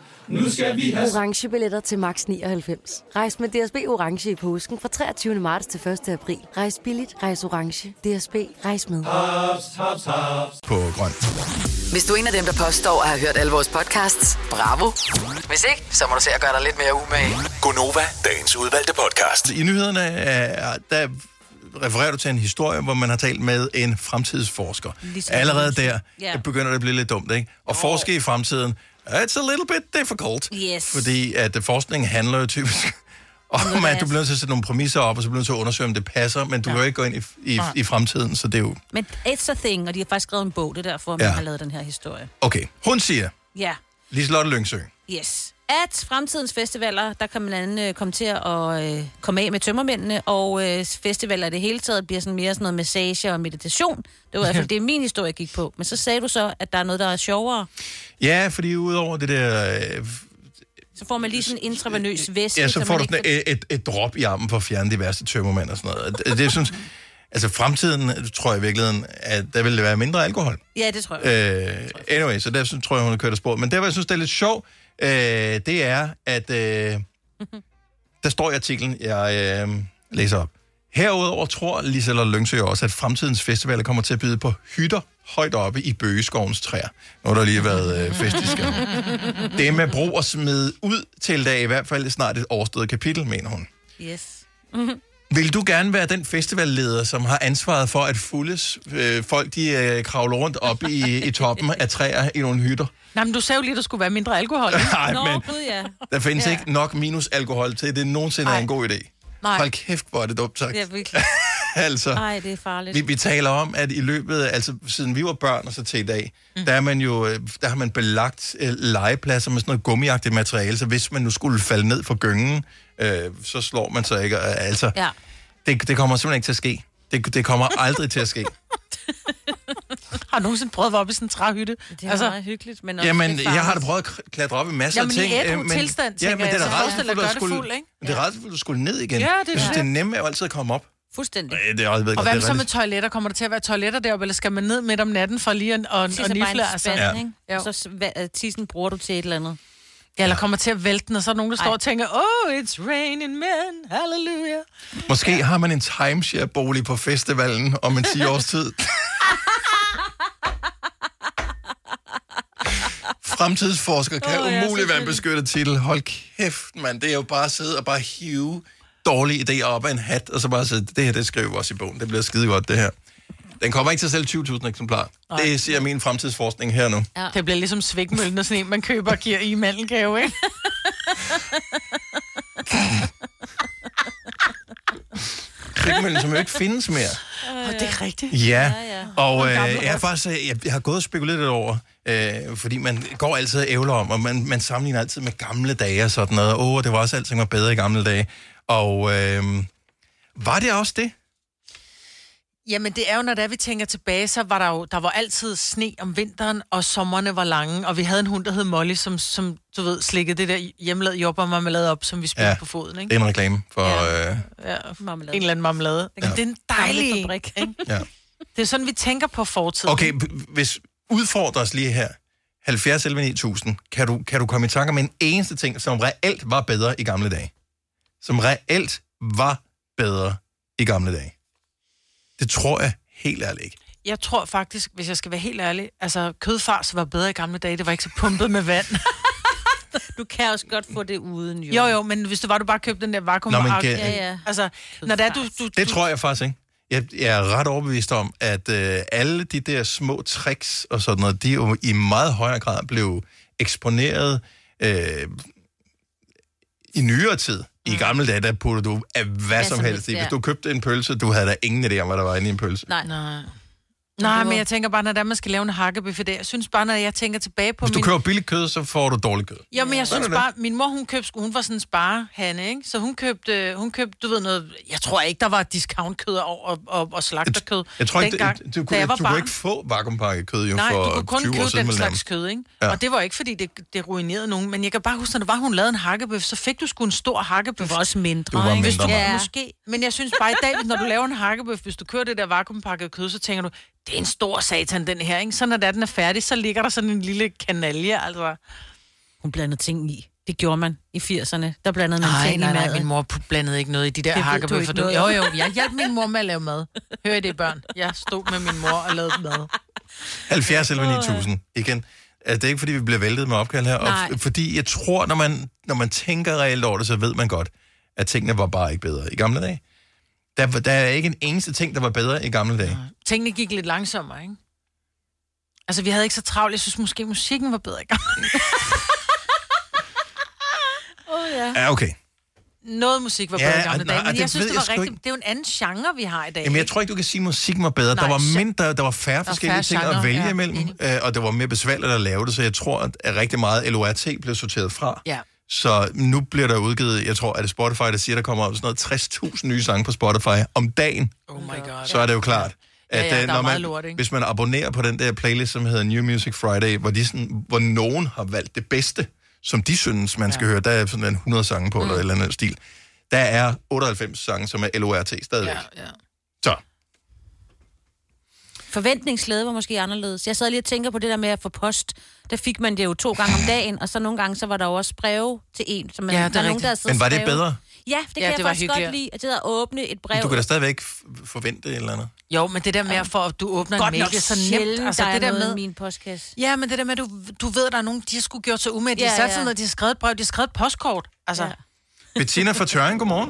Nu skal vi have... Orange billetter til max 99. Rejs med DSB Orange i påsken fra 23. marts til 1. april. Rejs billigt, rejs orange. DSB, rejs med. Haps, haps, haps. På grøn. Hvis du er en af dem, der påstår at have hørt alle vores podcasts, bravo. Hvis ikke, så må du se at gøre dig lidt mere umage. Gonova, dagens udvalgte podcast. I nyhederne, er, der refererer du til en historie, hvor man har talt med en fremtidsforsker. Ligesom Allerede der Ja. begynder det at blive lidt dumt, ikke? Og forske i fremtiden, it's a little bit difficult. Yes. Fordi at øh, forskning handler jo typisk om, at du bliver nødt til at sætte nogle præmisser op, og så bliver nødt til at undersøge, om det passer, men du kan jo ikke gå ind i, i, i fremtiden, så det er jo... Men it's a thing, og de har faktisk skrevet en bog, det er derfor, man Ja. har lavet den her historie. Okay, hun siger, Ja, Liselotte Lyngsø, yes. At fremtidens festivaler, der kan man anden øh, komme til at øh, komme af med tømmermændene, og øh, festivaler i det hele taget bliver sådan mere sådan noget massage og meditation. Det var i hvert fald det, min historie gik på. Men så sagde du så, at der er noget, der er sjovere. ja, fordi udover det der... Øh, Så får man lige sådan en intravenøs væske. ja, så får du ikke sådan et, et, et drop i armen for at fjerne diverse tømmermænd og sådan noget. Det, det synes, altså fremtiden, tror jeg i virkeligheden, at der vil være mindre alkohol. Ja, det tror jeg. Øh, anyway, så der synes, tror jeg, hun har kørt af sporet. Men der, hvor jeg synes, det er lidt sjovt, øh, det er, at øh, der står i artiklen, jeg øh, læser op. Herudover tror Liselotte Lyngsø også, at fremtidens festivaler kommer til at byde på hytter højt oppe i bøgeskovens træer. Nu har der lige været øh, fest i. Det med brug og smide ud til dag, i hvert fald snart et overstået kapitel, mener hun. Yes. Vil du gerne være den festivalleder, som har ansvaret for, at fuldes øh, folk de øh, kravler rundt op i, i toppen af træer i nogle hytter? Nej, men du sagde jo lige, at der skulle være mindre alkohol. Nej, Nå, men gud ja. der findes ja. ikke nok minus alkohol til, at det nogensinde er en god idé. Nej. Hold kæft, hvor er det dumt sagt. Ja, virkelig. altså, Ej, det er farligt. vi, vi taler om, at i løbet, altså siden vi var børn og så til i dag, mm. der, er man jo, øh, der har man belagt øh, legepladser med sådan noget gummiagtigt materiale, så hvis man nu skulle falde ned fra gyngen, øh, så slår man sig ikke. Øh, Altså, Ja. det, det kommer simpelthen ikke til at ske. Det, det kommer aldrig til at ske. Har du nogensinde prøvet at være oppe i sådan en træhytte? Det er altså, meget hyggeligt, men også Jamen, jeg har da prøvet at klatre op i masser Jamen, af i ting. ædru øh, men, tilstand, ja, men det er da rædselsfuldt at at gøre det skulle, fuld, ikke? det er rædselsfuldt at skulle ned igen. Ja, det er jeg synes, det. det er nemme er jo altid at komme op. Fuldstændig. Øh, Det er, jeg ved Og hvad det er så med toiletter? Kommer der til at være toiletter deroppe, eller skal man ned midt om natten for lige at og, og, nifle? en Altså? Ja. ikke? Så øh, tissen bruger du til et eller andet. Ja, eller kommer til at vælte den, og så er der nogen, der står og tænker, oh, it's raining men, halleluja. Måske har man en timeshare-bolig på festivalen om en 10 års tid. Fremtidsforsker kan Åh, ja, umuligt være en beskyttet titel. Hold kæft, mand. Det er jo bare at sidde og bare hive dårlige idéer op af en hat, og så bare sige, det her, det skriver vi også i bogen. Det bliver skide godt, det her. Den kommer ikke til at sælge 20.000 eksemplarer. Det siger min fremtidsforskning her nu. Ja. Det bliver ligesom svækmøllen og sådan en, man køber og giver i mandelgave, ikke? Klikmøllen, som jo ikke findes mere. Og det er rigtigt. Ja, ja. og øh, jeg har faktisk øh, jeg, jeg har gået og spekuleret lidt over, øh, fordi man går altid og ævler om, og man, man sammenligner altid med gamle dage og sådan noget. Åh, oh, det var også alting var bedre i gamle dage. Og øh, var det også det? Jamen, det er jo, når der vi tænker tilbage, så var der jo der var altid sne om vinteren, og sommerne var lange, og vi havde en hund, der hed Molly, som, som du ved, slikkede det der hjemmelavede jordbærmarmelade op, som vi spiste Ja, på foden, ikke? Det er en reklame for... Ja. Øh, Ja, marmelade. en eller anden marmelade. Ja. Det er en dejlig fabrik. ikke? ja. Det er sådan, vi tænker på fortiden. Okay, hvis udfordres lige her, 70 11 9000, kan du, kan du komme i tanke om en eneste ting, som reelt var bedre i gamle dage? Som reelt var bedre i gamle dage? Det tror jeg helt ærligt ikke. Jeg tror faktisk, hvis jeg skal være helt ærlig, altså kødfars var bedre i gamle dage, det var ikke så pumpet med vand. Du kan også godt få det uden, jo. Jo, jo, men hvis du var, du bare købte den der vakuum Nå, men Ja, ja. Altså, når det er, du, du, Det tror jeg faktisk ikke. Jeg, jeg er ret overbevist om, at øh, alle de der små tricks og sådan noget, de jo i meget højere grad blev eksponeret øh, i nyere tid. I gamle dage, der puttede du af hvad, hvad som helst i. Hvis du købte en pølse, du havde da ingen idé om, hvad der var inde i en pølse. Nej. Nej. Nej, men jeg tænker bare, når der man skal lave en det, jeg synes bare, når jeg tænker tilbage på Hvis du min... køber billigt kød, så får du dårligt kød. Ja, men jeg synes det. bare, min mor, hun købte, hun var sådan en sparehane, ikke? Så hun købte, hun købte, du ved noget, jeg tror ikke, der var discountkød og, og, og, og slagterkød Jeg tror ikke, dengang, du, du, kunne, jeg var du kunne ikke få vakuumpakket kød jo Nej, for du kunne kun 20 år købe siden. den slags kød, ikke? Ja. Og det var ikke, fordi det, det ruinerede nogen, men jeg kan bare huske, når det var, hun lavede en hakkebøf, så fik du sgu en stor hakkebøf. Du var også mindre, Du var Hvis du, mindre. ja. Måske, men jeg synes bare i dag, når du laver en hakkebøf, hvis du kører det der vakuumpakkede kød, så tænker du, det er en stor satan, den her, ikke? Så når den er færdig, så ligger der sådan en lille kanalje, altså. Hun blandede ting i. Det gjorde man i 80'erne. Der blandede man Nej, ting nej, i nej, maden. min mor blandede ikke noget i de der hakkebøffer. Du, jo, jo, jeg hjalp min mor med at lave mad. Hør I det, børn? Jeg stod med min mor og lavede mad. 70 eller 9000. Igen. Altså, det er ikke, fordi vi bliver væltet med opkald her. Og Nej. fordi jeg tror, når man, når man tænker reelt over det, så ved man godt, at tingene var bare ikke bedre i gamle dage. Der, var- der er ikke en eneste ting, der var bedre i gamle dage. Tingene gik lidt langsommere, ikke? Altså, vi havde ikke så travlt. Jeg synes måske, musikken var bedre i gang. Åh, ja. Ja, okay. Noget musik var Ja, bedre i gamle nej, dage, men jeg synes, det var rigtigt. ikke. Det er jo en anden genre, vi har i dag. Jamen, jeg tror ikke, du kan sige, at musikken var bedre. Nej, der, var mindre, der var færre forskellige færre ting at genrer, vælge ja, imellem, øh, og det var mere besværligt at lave det, så jeg tror, at, at rigtig meget LORT blev sorteret fra. Ja. Så nu bliver der udgivet, jeg tror, at det Spotify, der siger, der kommer sådan noget 60.000 nye sange på Spotify om dagen. Oh my god. Så er det jo klart, Ja, at ja, øh, der er når man, lort, ikke? hvis man abonnerer på den der playlist, som hedder New Music Friday, hvor, de sådan, hvor nogen har valgt det bedste, som de synes, man skal ja. høre, der er sådan en 100 sange på, mm. eller et eller andet stil. Der er 98 sange, som er LORT stadigvæk. Ja, ja. Forventningsglæde var måske anderledes. Jeg sad lige og tænker på det der med at få post. Der fik man det jo to gange om dagen, og så nogle gange så var der jo også breve til en. Så man, Ja, det er der nogen, der Men var og det bedre? Ja, det kan Ja, jeg det var faktisk godt hyggeligere. lide. At det at åbne et brev. du kan da stadigvæk forvente et eller andet. Jo, men det der med, for at du åbner Godt en mail, det er så nemt. Altså, der er det der noget med, min postkasse. Ja, men det der med, du, du ved, at der er nogen, de har skulle gjort sig umæt. De Ja, har sat ja. sig ned, de har skrevet et brev, de har skrevet et postkort. Altså, ja. Bettina fra Tøring, godmorgen.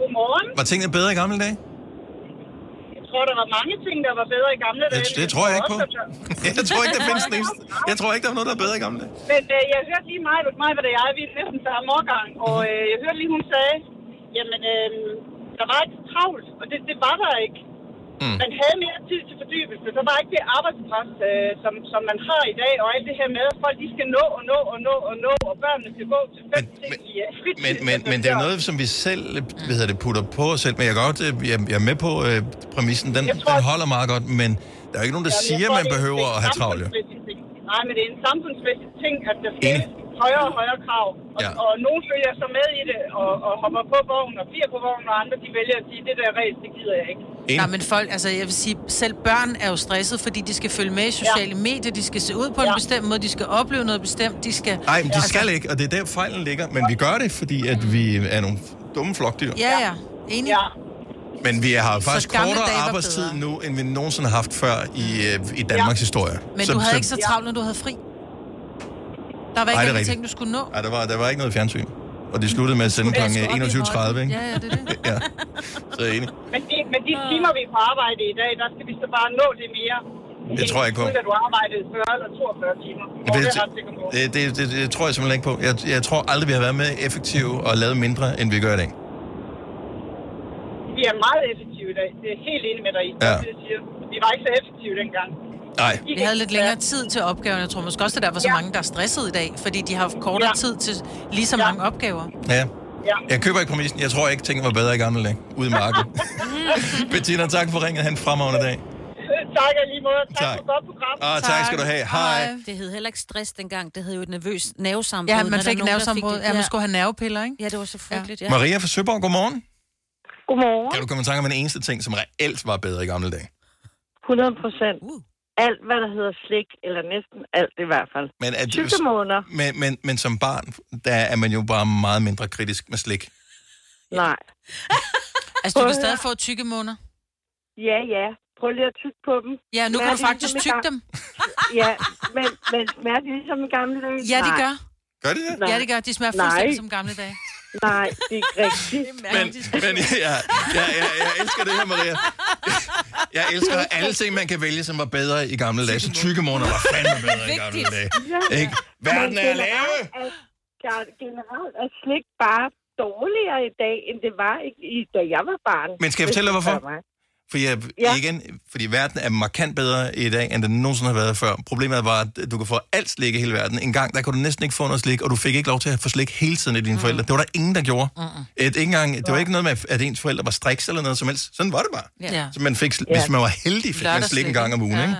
Godmorgen. Var tingene bedre i gamle dage? Jeg tror, der var mange ting, der var bedre i gamle dage. Det, det tror jeg ikke på. Jeg tror ikke, der findes den eneste. Jeg tror ikke, der var noget, der er bedre i gamle dage. Men øh, jeg hørte lige mig, mig, hvad det er, vi er næsten samme årgang, og øh, jeg hørte lige, hun sagde, jamen, øh, der var ikke travlt, og det, det var der ikke. Mm. Man havde mere tid til fordybelse. Der var ikke det arbejdspres, øh, som, som man har i dag, og alt det her med, at folk de skal nå og nå og nå og nå, og børnene skal gå til fem ting i øh, fritid. Men, men, men det er noget, som vi selv hvad hedder det, putter på os selv. Men jeg, kan godt, øh, jeg, jeg er med på øh, præmissen. Den, den holder meget godt, men der er ikke nogen, der Jamen, siger, tror, man er- behøver er at have travlt. Nej, men det er en samfundsmæssig ting, at der skal højere og højere krav. Og, Ja. ja. og nogen følger så med i det, og, og hopper på vognen og bliver på vognen, og andre de vælger at sige, det der race, det gider jeg ikke. Nej, men folk, altså jeg vil sige, selv børn er jo stresset, fordi de skal følge med i sociale ja. medier, de skal se ud på en bestemt måde, de skal opleve noget bestemt, de skal... Nej, men de skal ikke, og det er der fejlen ligger. Men vi gør det, fordi at vi er nogle dumme flokdyr. Ja, ja. Enig? Ja. Men vi har faktisk kortere arbejdstid nu, end vi nogensinde har haft før i, øh, i Danmarks historie. Men du havde ikke så travlt, når du havde fri. Der var Nej, ikke det er nogen ting, rigtigt. du skulle nå. Nej, der var, der var ikke noget fjernsyn. Og det sluttede med at sende kl. 21.30, ikke? Ja, ja, det er det. ja. Så er jeg enig. Men de, men de timer, vi er på arbejde i dag, der skal vi så bare nå det mere. Det tror jeg ikke på. Du arbejdede 40 eller 42 timer. Det, er jeg det, det, det, det tror jeg simpelthen ikke på. Jeg, jeg tror aldrig, vi har været mere effektive og lavet mindre, end vi gør i dag. Vi er meget effektive i dag. Det er helt enig med dig i. Ja. Det, jeg siger. Vi var ikke så effektive dengang. Nej. Vi havde lidt længere tid til opgaven. Jeg tror måske også, at der var så Ja. mange, der er stresset i dag, fordi de har haft kortere Ja. tid til lige så mange opgaver. Ja. Ja. Jeg køber ikke præmissen. Jeg tror ikke, tingene var bedre i gamle dage. Ude i marken. Bettina, tak for ringet. Han en fremragende dag. tak lige måde. Tak, Tak. for godt program. Ah, tak skal du have. Hej. Det hed heller ikke stress dengang. Det hed jo et nervøs nervesambrud. Ja, man fik er nervesambrud. det. Ja, man skulle have nervepiller, ikke? Ja, det var så frygteligt, ja. Maria fra Søborg, godmorgen. Godmorgen. Kan du komme i tanke om en eneste ting, som reelt var bedre i gamle dage? 100 procent. Uh. Alt, hvad der hedder slik, eller næsten alt i hvert fald. Men, at, Tykkemåner. men, men, men som barn, der er man jo bare meget mindre kritisk med slik. Nej. Altså, du kan stadig få tykke måneder? Ja, ja. Prøv lige at tygge på dem. Ja, nu Smager kan du de faktisk ligesom gam- dem. ja, men, men smager de ligesom i gamle dage? Ja, de Nej. gør. Gør de det? Nej. Ja, det gør. De smager Nej. fuldstændig som gamle dage. Nej, det er ikke rigtigt. Men, men ja, ja, ja, jeg elsker det her, Maria. Jeg elsker alle ting, man kan vælge, som var bedre i gamle dage. Så tykke måneder var fandme bedre i gamle dage. Ikke? Verden er lave. generelt er- Generelt slik bare dårligere i dag, end det var i, da jeg var barn. Men skal jeg fortælle dig, hvorfor? For jeg, ja. igen, fordi verden er markant bedre i dag, end den nogensinde har været før. Problemet var, at du kan få alt slik i hele verden. En gang, der kunne du næsten ikke få noget slik, og du fik ikke lov til at få slik hele tiden af dine mm. forældre. Det var der ingen, der gjorde. Mm. Et, ikke engang, det var ikke noget med, at ens forældre var striks eller noget som helst. Sådan var det bare. Ja. Så man fik, Ja. hvis man var heldig, fik man slik en gang om ugen, ikke?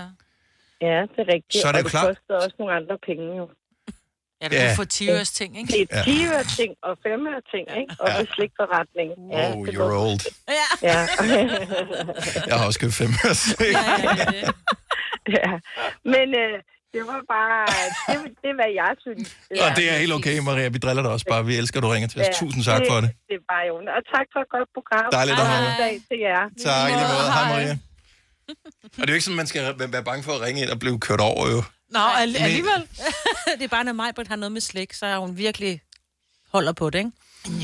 Ja, det er rigtigt. Så er det og det klart. koster også nogle andre penge, jo. Ja, du kan få 10 øres ting, ikke? Det er Ja. 10 ting og 5 ting, ikke? Og ja. slikforretning. Ja, Oh, det you're old. Ja. Ja. Jeg har også købt fem øre slik. ja. Men øh, det var bare... Det, det er, hvad jeg synes. Og det er helt okay, Maria. Vi driller dig også bare. Vi elsker, at du ringer til os. Tusind tak for det. Det er bare jo. Og tak for et godt program. Dejligt at høre. Dag til jer. Tak, i lige måde. Hej, Maria. Og det er jo ikke sådan, man skal være bange for at ringe ind og blive kørt over, jo. Nå, all- alligevel. det er bare, når Majbert har noget med slik, så er hun virkelig holder på det, ikke?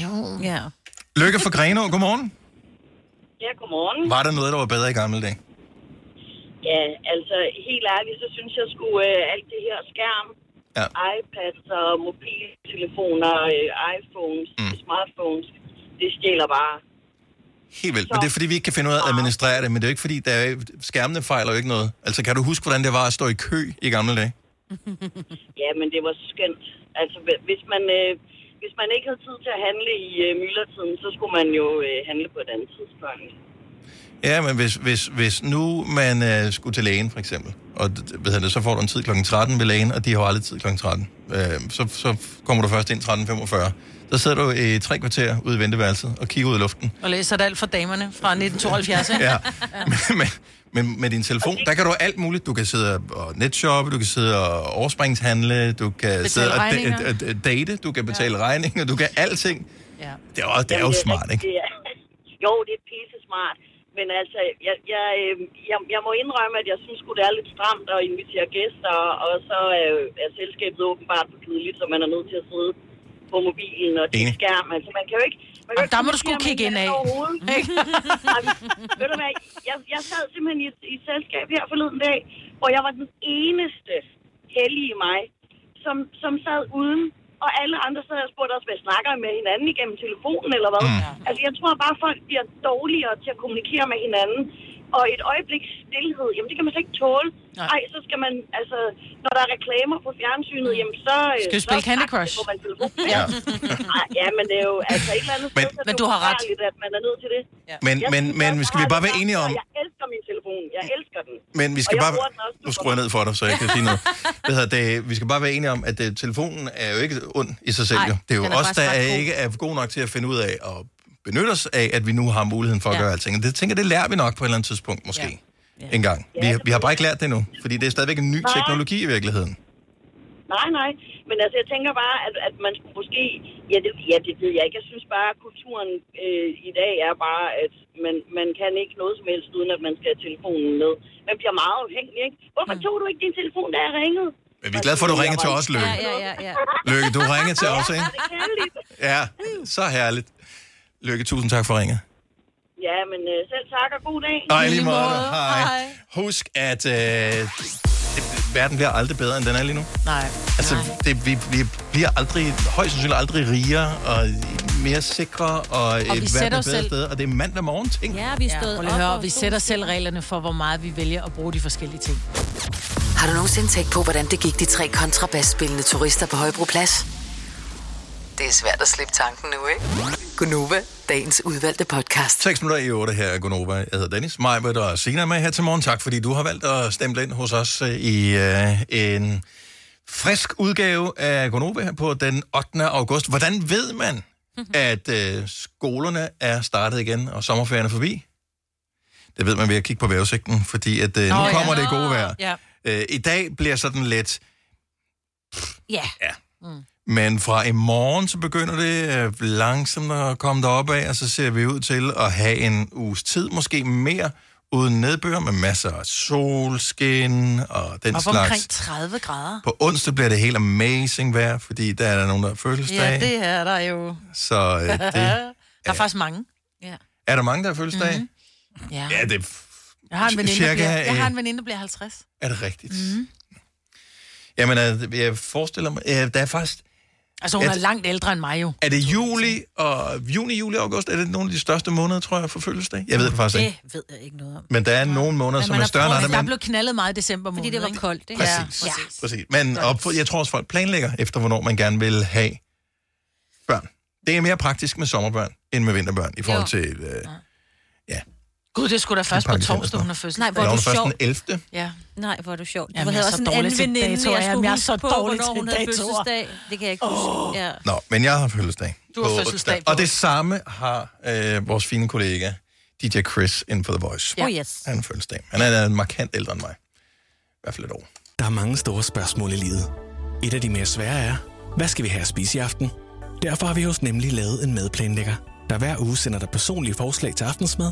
Jo. Ja. Lykke for Grenaa, godmorgen. Ja, godmorgen. Var der noget, der var bedre i gamle dage? Ja, altså helt ærligt, så synes jeg skulle øh, alt det her skærm, ja. iPads og mobiltelefoner, øh, iPhones, mm. smartphones, det stjæler bare. Helt vildt. Men det er, fordi vi ikke kan finde ud af at administrere det, men det er jo ikke, fordi der er, skærmene fejler jo ikke noget. Altså, kan du huske, hvordan det var at stå i kø i gamle dage? Ja, men det var skønt. Altså, hvi- hvis man, øh, hvis man ikke havde tid til at handle i øh, myldretiden, så skulle man jo øh, handle på et andet tidspunkt. Ja, men hvis, hvis, hvis nu man øh, skulle til lægen, for eksempel, og d- d- hvad hedder det, så får du en tid kl. 13 ved lægen, og de har aldrig tid kl. 13. Øh, så, så kommer du først ind 13.45. Så sidder du i tre kvarter ude i venteværelset og kigger ud i luften. Og læser det alt for damerne fra 1972, ikke? Ja. men, men med din telefon, der kan du alt muligt. Du kan sidde og netshoppe, du kan sidde og overspringshandle, du kan Betale sidde og da- d- d- date, du kan betale ja. regninger, du kan alting. Ja. Det er, også, det er jo smart, ikke? Det er, jo, det er pisse smart. Men altså, jeg, jeg, øh, jeg, jeg må indrømme, at jeg synes sgu, det er lidt stramt at invitere gæster, og så er, er selskabet åbenbart for kedeligt, så man er nødt til at sidde på mobilen og Enig. skærm. Altså, man kan jo ikke... Man kan Jamen, ikke der må du sgu kigge ind af. Jamen, Ved du hvad, jeg, jeg sad simpelthen i et, i et selskab her forleden dag, hvor jeg var den eneste hellige mig, som, som sad uden, og alle andre sad og spurgte os, hvad snakker med hinanden igennem telefonen, eller hvad? Mm. Altså, jeg tror bare, folk bliver dårligere til at kommunikere med hinanden. Og et øjebliks stillhed, jamen det kan man slet ikke tåle. Nej, så skal man, altså, når der er reklamer på fjernsynet, jamen så... Skal vi så spille Candy Crush? får man. Ja. Ej, ja, men det er jo altså et eller andet Men- sted, det Men du har ret. at man er nødt til det. Ja. Men, men, men skal vi bare være enige om... Jeg elsker min telefon. Jeg elsker den. Men vi skal jeg bare... Nu skruer jeg ned for dig, så jeg kan sige noget. Hvad hedder det? Vi skal bare være enige om, at uh, telefonen er jo ikke ond i sig selv. Nej, jo. Det er jo os, der er god. ikke er god nok til at finde ud af at benytte os af, at vi nu har muligheden for at Ja. gøre alting. Og det tænker det lærer vi nok på et eller andet tidspunkt, måske. En gang. Vi, vi har bare ikke lært det endnu, fordi det er stadigvæk en ny Nej. teknologi i virkeligheden. Nej, nej. Men altså, jeg tænker bare, at, at man skulle måske... Ja det, ja, det ved jeg ikke. Jeg synes bare, at kulturen øh, i dag er bare, at man, man kan ikke noget som helst, uden at man skal have telefonen med. Man bliver meget afhængig, ikke? Hvorfor tog du ikke din telefon, da jeg ringede? Men vi er glade for, at du ringer til os, Lykke. Ja, ja, ja, ja. Lykke, du ringer til os, Ja, ikke? er. Ja, så herligt. Lykke, tusind tak for ringet. Ja, men øh, selv tak og god dag. I lige måde. Hej. Husk, at øh, det, verden bliver aldrig bedre, end den er lige nu. Nej. Altså, det, vi, vi bliver aldrig, højst sandsynligt aldrig rigere og mere sikre, og, Og et vi verden sætter er os bedre selv- sted, og det er mandag morgen, ting. Ja, vi er stået ja, op op høre, og vi sætter selv reglerne for, hvor meget vi vælger at bruge de forskellige ting. Har du nogensinde tænkt på, hvordan det gik de tre kontrabasspillende turister på Højbroplads? Det er svært at slippe tanken nu, ikke? Gunova, dagens udvalgte podcast. 6 minutter i 8 her er Gunova. Jeg hedder Dennis Majbert og Sina er med her til morgen. Tak, fordi du har valgt at stemple ind hos os øh, i øh, en frisk udgave af Gunova her på den 8. august. Hvordan ved man, at øh, skolerne er startet igen, og sommerferien er forbi? Det ved man ved at kigge på vejrudsigten, fordi at, øh, nu Nå, ja. kommer det gode vejr. Ja. Øh, I dag bliver sådan lidt Ja. Ja. Men fra i morgen, så begynder det øh, langsomt at komme derop af, og så ser vi ud til at have en uges tid, måske mere, uden nedbør, med masser af solskin og den Op slags. omkring 30 grader. På onsdag bliver det helt amazing vejr, fordi der er der nogen, der har fødselsdag. Ja, det er der jo. Så øh, det, der er faktisk mange. Ja. er der mange, der har fødselsdag? Mhm. Ja. Ja, det Jeg har en veninde, der cirka, bliver, jeg har øh, en veninde, der bliver 50. er det rigtigt. Mm. Jamen, øh, jeg forestiller mig, øh, der er faktisk... Altså, hun Jeg- er langt ældre end mig jo. Er det juli og juni, juli og august? Er det nogle af de største måneder, tror jeg, for fødselsdag? Jeg ved det faktisk ikke. Det ved jeg ikke noget om. Men der er nogle måneder, som er større end andre. Der Men blev knaldet meget i december måned, Fordi det var ikke? koldt, ikke? Præcis. Ja, Præcis. Præcis. Men og for- jeg tror også, folk planlægger efter, hvornår man gerne vil have børn. Det er mere praktisk med sommerbørn, end med vinterbørn, i forhold til... Øh, Gud, det skulle da først på torsdag, hun har fødselsdag. Nej, hvor er du sjov. den 11. Ja. Nej, hvor er du sjov. Jamen, havde jeg er også så en dårlig anden til veninde, datoer. jeg Jamen, skulle jeg er så på, dårlig hvornår til havde datoer. fødselsdag. Det kan jeg ikke huske. Ja. Nå, men jeg har fødselsdag. Du har på fødselsdag på Og det samme har øh, vores fine kollega, DJ Chris, inden for The Voice. Ja. Oh, yes. Han har fødselsdag. Han er markant ældre end mig. I hvert fald et år. Der er mange store spørgsmål i livet. Et af de mere svære er, hvad skal vi have at spise i aften? Derfor har vi hos Nemlig lavet en madplanlægger, der hver uge sender dig personlige forslag til aftensmad,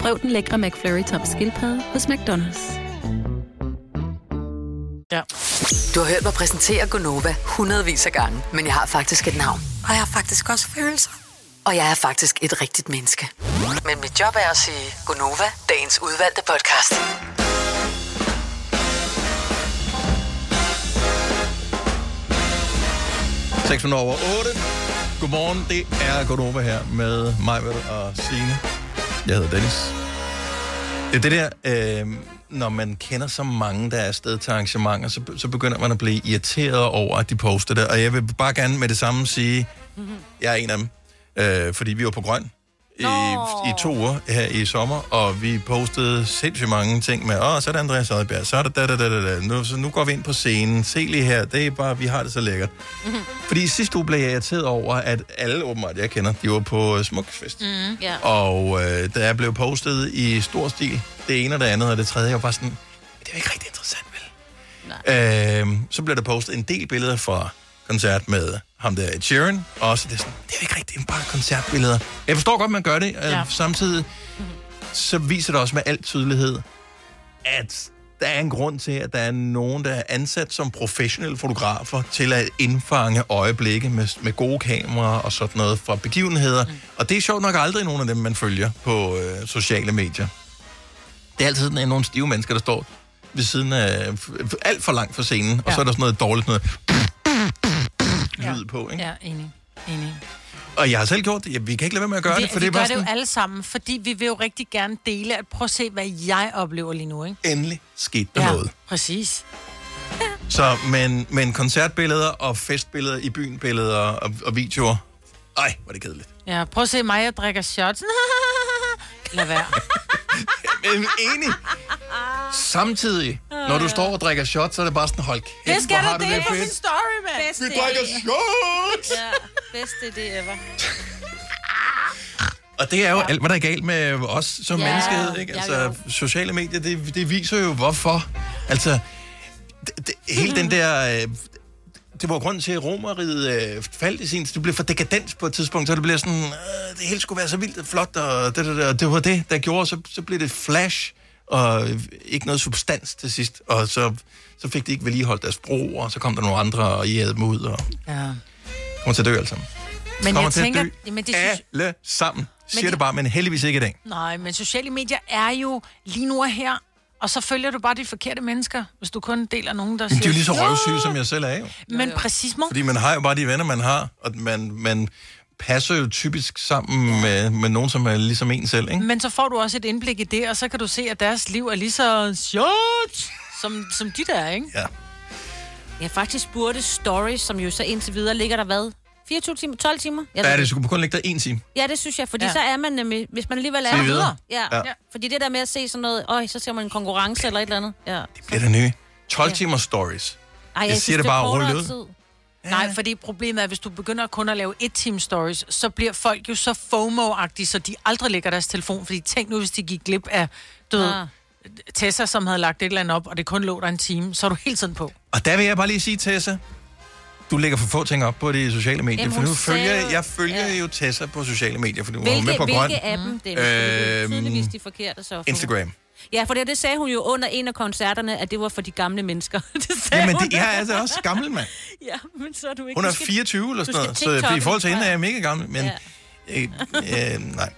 Prøv den lækre McFlurry tom skildpadde hos McDonald's. Ja. Du har hørt mig præsentere Gonova hundredvis af gange, men jeg har faktisk et navn. Og jeg har faktisk også følelser. Og jeg er faktisk et rigtigt menneske. Men mit job er at sige Gonova, dagens udvalgte podcast. Over 8. Godmorgen, det er Godova her med mig og Signe. Jeg hedder Dennis. Det er det der, øh, når man kender så mange, der er afsted til arrangementer, så, så begynder man at blive irriteret over, at de poster det. Og jeg vil bare gerne med det samme sige, jeg er en af dem. Øh, fordi vi var på Grøn i, i to uger her i sommer, og vi postede sindssygt mange ting med, åh, så er det Andreas Oddbjerg, så er det da, da, da, da. Nu, så nu går vi ind på scenen, se lige her, det er bare, vi har det så lækkert. Fordi sidste uge blev jeg irriteret over, at alle åbenbart, jeg kender, de var på øh, Smukfest. Mm, ja. Og øh, der blev postet i stor stil, det ene og det andet, og det tredje, jeg var bare sådan, det er jo ikke rigtig interessant, vel? Øh, så blev der postet en del billeder fra koncert med ham der Ed Sheeran, og også det er sådan, det er ikke rigtigt, det er bare koncertbilleder. Jeg forstår godt, man gør det, øh, Ja. samtidig så viser det også med al tydelighed, at der er en grund til, at der er nogen, der er ansat som professionelle fotografer til at indfange øjeblikke med, med gode kameraer og sådan noget fra begivenheder. Mm. Og det er sjovt nok aldrig nogen af dem, man følger på øh, sociale medier. Det er altid sådan, nogle stive mennesker, der står ved siden af alt for langt fra scenen, ja. og så er der sådan noget dårligt noget lyd på, ikke? Ja, enig. enig. Og jeg har selv gjort det. Ja, vi kan ikke lade være med at gøre vi, det, for vi det er gør bare det jo sådan, alle sammen, fordi vi vil jo rigtig gerne dele, at prøv at se, hvad jeg oplever lige nu, ikke? endelig skete der ja, noget. præcis. Så, men, men koncertbilleder og festbilleder i byen, billeder og, og videoer. Ej, hvor er det kedeligt. Ja, prøv at se mig, jeg drikker shots. Lad være. Men enig. Samtidig, når du står og drikker shots, så er det bare sådan, hold kæft, Det skal hvor har du det på fedt. story, mand. Bedste Vi drikker shots! Ja, bedste idé ever. Og det er jo ja. alt, hvad der er galt med os som Ja, ja. menneskehed, ikke? ja, Altså, jo. sociale medier, det, det viser jo, hvorfor. Altså, det, det, hele den der... Øh, det var grunden til, at romeriet øh, faldt i sin. Det blev for dekadent på et tidspunkt, så det blev sådan, øh, det hele skulle være så vildt og flot, og det, det, det, det var det, der gjorde, så, så blev det flash, og ikke noget substans til sidst, og så, så fik de ikke vedligeholdt deres bro, og så kom der nogle andre, og I dem ud, og Ja. kommer til at dø alle sammen. Men kommer jeg til tænker, at dø jamen det synes, alle sammen. Siger det- det bare, men heldigvis ikke i dag. nej, men sociale medier er jo lige nu og her, og så følger du bare de forkerte mennesker, hvis du kun deler nogen, der Men de er jo lige så røvsyge, som jeg selv er jo. Men præcis, må. Fordi man har jo bare de venner, man har, og man, man passer jo typisk sammen med, med nogen, som er ligesom en selv, ikke? Men så får du også et indblik i det, og så kan du se, at deres liv er lige så sjovt, som, som dit er, ikke? Ja. Ja, faktisk burde Stories, som jo så indtil videre ligger der hvad? 24 timer? 12 timer? Jeg Ja, det skulle kun ligge der en time. Ja, det synes jeg, fordi Ja. ja. så er man nemlig, hvis man alligevel er er vi videre. Ja. Ja. ja. Fordi det der med at se sådan noget, øj, så ser man en konkurrence eller et eller andet. Ja. Det er det nye. 12 timer stories. Ej, jeg, siger det bare ud. tid. Ja. Nej, fordi problemet er, at hvis du begynder kun at lave et team stories, så bliver folk jo så FOMO-agtige, så de aldrig lægger deres telefon. Fordi tænk nu, hvis de gik glip af, du ved, Ah. Tessa, som havde lagt et eller andet op, og det kun lå der en time, så er du hele tiden på. Og der vil jeg bare lige sige, Tessa, du lægger for få ting op på de sociale medier. Jamen, for nu følger, jeg følger ja. jo Tessa på sociale medier, fordi hun var med Hvilke, på grøn. hvilke af dem, det er Øhm, tydeligvis de forkerte, så. Instagram. Ja, for det, det sagde hun jo under en af koncerterne, at det var for de gamle mennesker. det sagde Jamen, det, jeg er altså også gammel, mand. Ja, men så er du ikke... Hun er du skal- 24 eller sådan noget, så i forhold til hende er jeg mega gammel, men... Ja. Øh, øh, nej.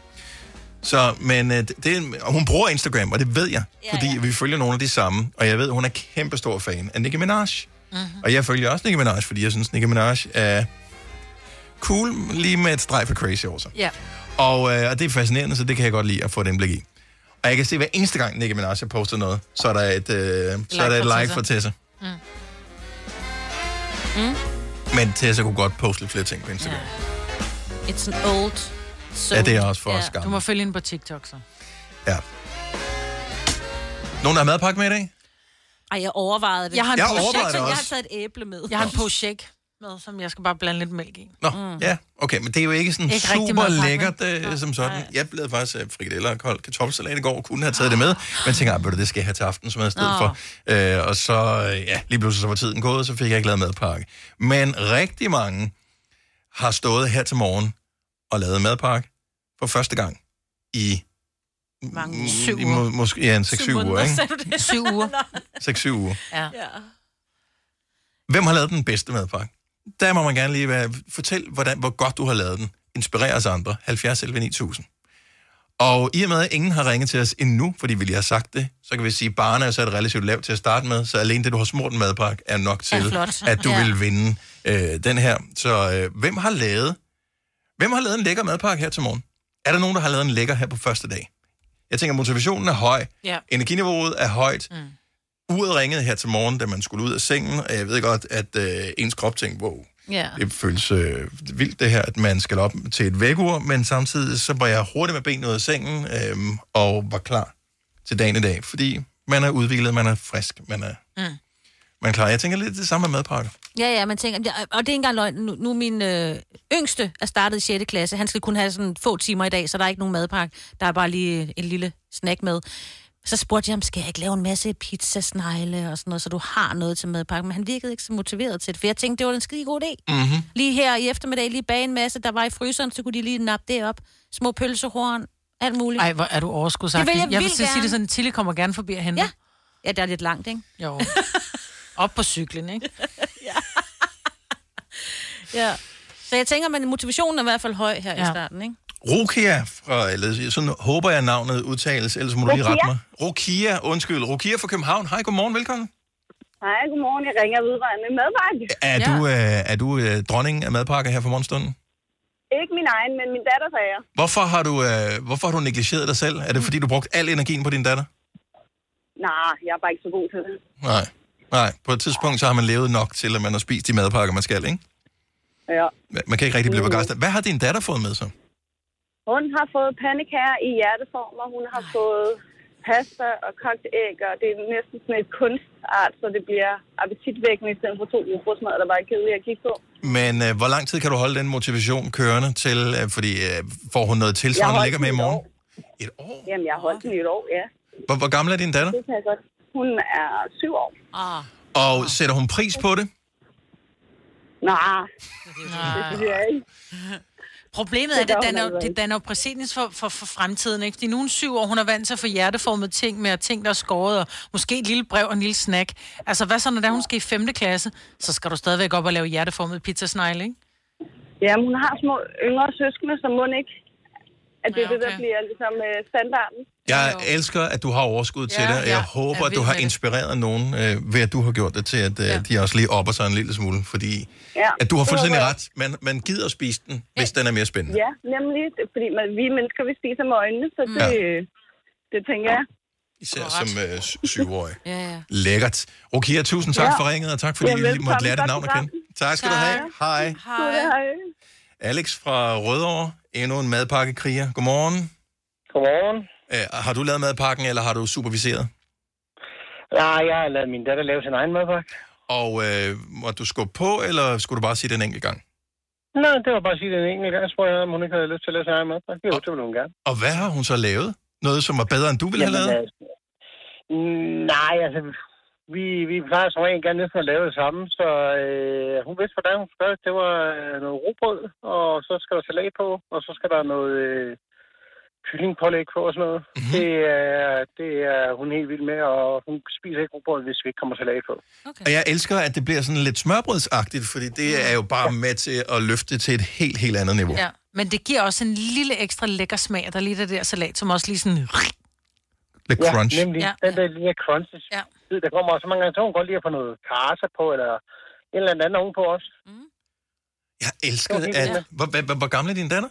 Så, men øh, det, og hun bruger Instagram, og det ved jeg, ja, fordi ja. vi følger nogle af de samme, og jeg ved, hun er kæmpe stor fan af Nicki Minaj. Mm-hmm. Og jeg følger også Nicki Minaj, fordi jeg synes, Nicki Minaj er cool, lige med et streg for crazy over sig. Ja. Og, øh, og det er fascinerende, så det kan jeg godt lide at få et indblik i. Og jeg kan se, hver eneste gang Nicki Minaj har postet noget, så er der et, øh, så er der et like for Tessa. Mm. Mm. Men Tessa kunne godt poste lidt flere ting på Instagram. It's an old soul. Ja, det er også for os gamle. Du må følge hende på TikTok, så. Ja. Nogen, der har madpakke med i dag? Ej, jeg overvejede det. Jeg har en Jeg overvejede shake, det Jeg har også. taget et æble med. Jeg har en pose shake med, som jeg skal bare blande lidt mælk i. Nå, mm. ja, okay, men det er jo ikke sådan Ikke super lækkert øh, som sådan. Jeg blev faktisk øh, frikadeller og kold kartoffelsalat i går, og kunne have taget det med, men tænker, at det skal jeg have til aftensmad i stedet Nå. for. Øh, og så, øh, ja, lige pludselig så var tiden gået, så fik jeg ikke lavet madpakke. Men rigtig mange har stået her til morgen og lavet madpakke for første gang i Mange syv i uger. må, måske ja, en 6-7 uger, ikke? Sagde du det? Syv uger. 6-7 uger. Ja. Hvem har lavet den bedste madpakke? Der må man gerne lige være... Fortæl, hvordan, hvor godt du har lavet den. Inspirer os andre. 70 11 9000. Og i og med, at ingen har ringet til os endnu, fordi vi lige har sagt det, så kan vi sige, at barnet er så et relativt lavt til at starte med, så alene det, du har smurt en madpakke, er nok til, flot. at du Ja. vil vinde øh, den her. Så øh, hvem har lavet... Hvem har lavet en lækker madpakke her til morgen? Er der nogen, der har lavet en lækker her på første dag? Jeg tænker, motivationen er høj. Ja. Energiniveauet er højt. Mm. Uret ringede her til morgen, da man skulle ud af sengen, og jeg ved godt, at øh, ens krop tænkte, wow, Ja. det føles øh, vildt det her, at man skal op til et vækkeur, men samtidig så var jeg hurtigt med benet ud af sengen, øh, og var klar til dagen i dag, fordi man er udviklet, man er frisk, man er, Mm. Man er klar. Jeg tænker lidt det samme med madpakker. Ja, ja, man tænker, ja, og det er ikke engang løgn. Nu, nu er min øh, yngste er startet i 6. klasse. Han skal kun have sådan få timer i dag, så der er ikke nogen madpakke. Der er bare lige en lille snack med. Så spurgte jeg ham, skal jeg ikke lave en masse pizzasnegle og sådan noget, så du har noget til madpakke? Men han virkede ikke så motiveret til det, for jeg tænkte, det var en skide god idé. Mm-hmm. Lige her i eftermiddag, lige bage en masse, der var i fryseren, så kunne de lige nappe det op. Små pølsehorn, alt muligt. Ej, hvor er du overskudsagtig. Det vil jeg jeg vil at sige det sådan, Tilly kommer gerne forbi og henter. Ja. Ja, det er lidt langt, ikke? Jo. Op på cyklen, ikke? Ja. Så jeg tænker, at motivationen er i hvert fald høj her ja. i Ja. starten, ikke? Rokia fra, eller sådan håber jeg navnet udtales, ellers må du lige rette mig. Rokia, undskyld. Rokia fra København. Hej, godmorgen, velkommen. Hej, godmorgen. Jeg ringer vedrørende madpakke. Er ja. du, øh, er du øh, dronning af madpakker her for morgenstunden? Ikke min egen, men min datter sagde jeg. Hvorfor har du, øh, hvorfor har du negligeret dig selv? Er det fordi, du brugte al energien på din datter? Nej, jeg er bare ikke så god til det. Nej. Nej, på et tidspunkt så har man levet nok til, at man har spist de madpakker, man skal, ikke? Ja. Man kan ikke rigtig blive begejstret. Hvad har din datter fået med sig? Hun har fået pandekager i hjerteform, og hun har fået pasta og kogt æg, og det er næsten sådan et kunstart, så det bliver appetitvækkende i stedet for to rugbrødsmad, der bare er kedeligt at kigge på. Men øh, hvor lang tid kan du holde den motivation kørende til, øh, fordi øh, får hun noget tilsvarende, ligger med i morgen? Et år? Jamen, jeg har holdt den i et år, ja. Hvor, hvor gammel er din datter? Det kan jeg godt. Hun er syv år. Ah. Og sætter hun pris på det? Nej, det synes jeg ikke. Problemet Det er, at det danner, altså det danner præcedens for, for, for fremtiden. Ikke? Fordi nu er syv år, hun er vant til at få hjerteformede ting med ting, der er skåret, og måske et lille brev og en lille snack. Altså, hvad så, når der hun skal i 5. klasse, så skal du stadigvæk op og lave hjerteformet pizzasnegle, ikke? Jamen, hun har små yngre søskende, som må ikke, at det er Ja, det, der okay. bliver ligesom øh, standarden. Jeg elsker, at du har overskud til Ja, det, og jeg ja. håber, at du har med det. inspireret nogen øh, ved, at du har gjort det til, at øh, de også lige opper sig en lille smule, fordi Ja, at du har fuldstændig ret. Man, man gider at spise den, hvis den er mere spændende. Ja, nemlig. Fordi man, vi mennesker, vi spiser med øjnene, så det, Ja. ja. det tænker jeg. Især som øh, sy- syvårig. Ja, ja. Lækkert. Rokia, tusind tak Ja. for ringet, og tak fordi Ja, I lige velkommen. måtte lære dit navn at kende. Tak skal du have. Hej. Hej. Alex fra Rødovre, endnu en madpakkekriger. Godmorgen. Godmorgen. Øh, har du lavet madpakken, eller har du superviseret? Nej, jeg har lavet min datter lave sin egen madpakke. Og øh, måtte du skubbe på, eller skulle du bare sige det en enkelt gang? Nej, det var bare at sige det en enkelt gang. Jeg spurgte, om hun ikke havde lyst til at lave sin egen madpakke. Jo, det ville hun gerne. Og hvad har hun så lavet? Noget, som var bedre, end du ville have lavet? Mm, Nej, altså, vi, vi plejer som regel gerne næsten at lave det samme, så øh, hun vidste, hvordan hun skulle det. Det var øh, noget robrød, og så skal der salat på, og så skal der noget øh, kyllingpålæg på og sådan noget. Mhm. Mm-hmm. Det, er, det er hun helt vild med, og hun spiser ikke robrød, hvis vi ikke kommer salat på. Okay. Og jeg elsker, at det bliver sådan lidt smørbrødsagtigt, fordi det er jo bare med til at løfte det til et helt, helt andet niveau. Ja, men det giver også en lille ekstra lækker smag, der er lige det der salat, som også lige sådan... Lidt ja, crunch. nemlig. Ja. Ja. Den der lille crunch. Ja. Der kommer også mange gange, så hun godt lide at få noget karse på, eller en eller anden ovenpå også. Jeg elsker, Det at... vildt. Hvor, hvor, hvor, hvor gammel er din datter?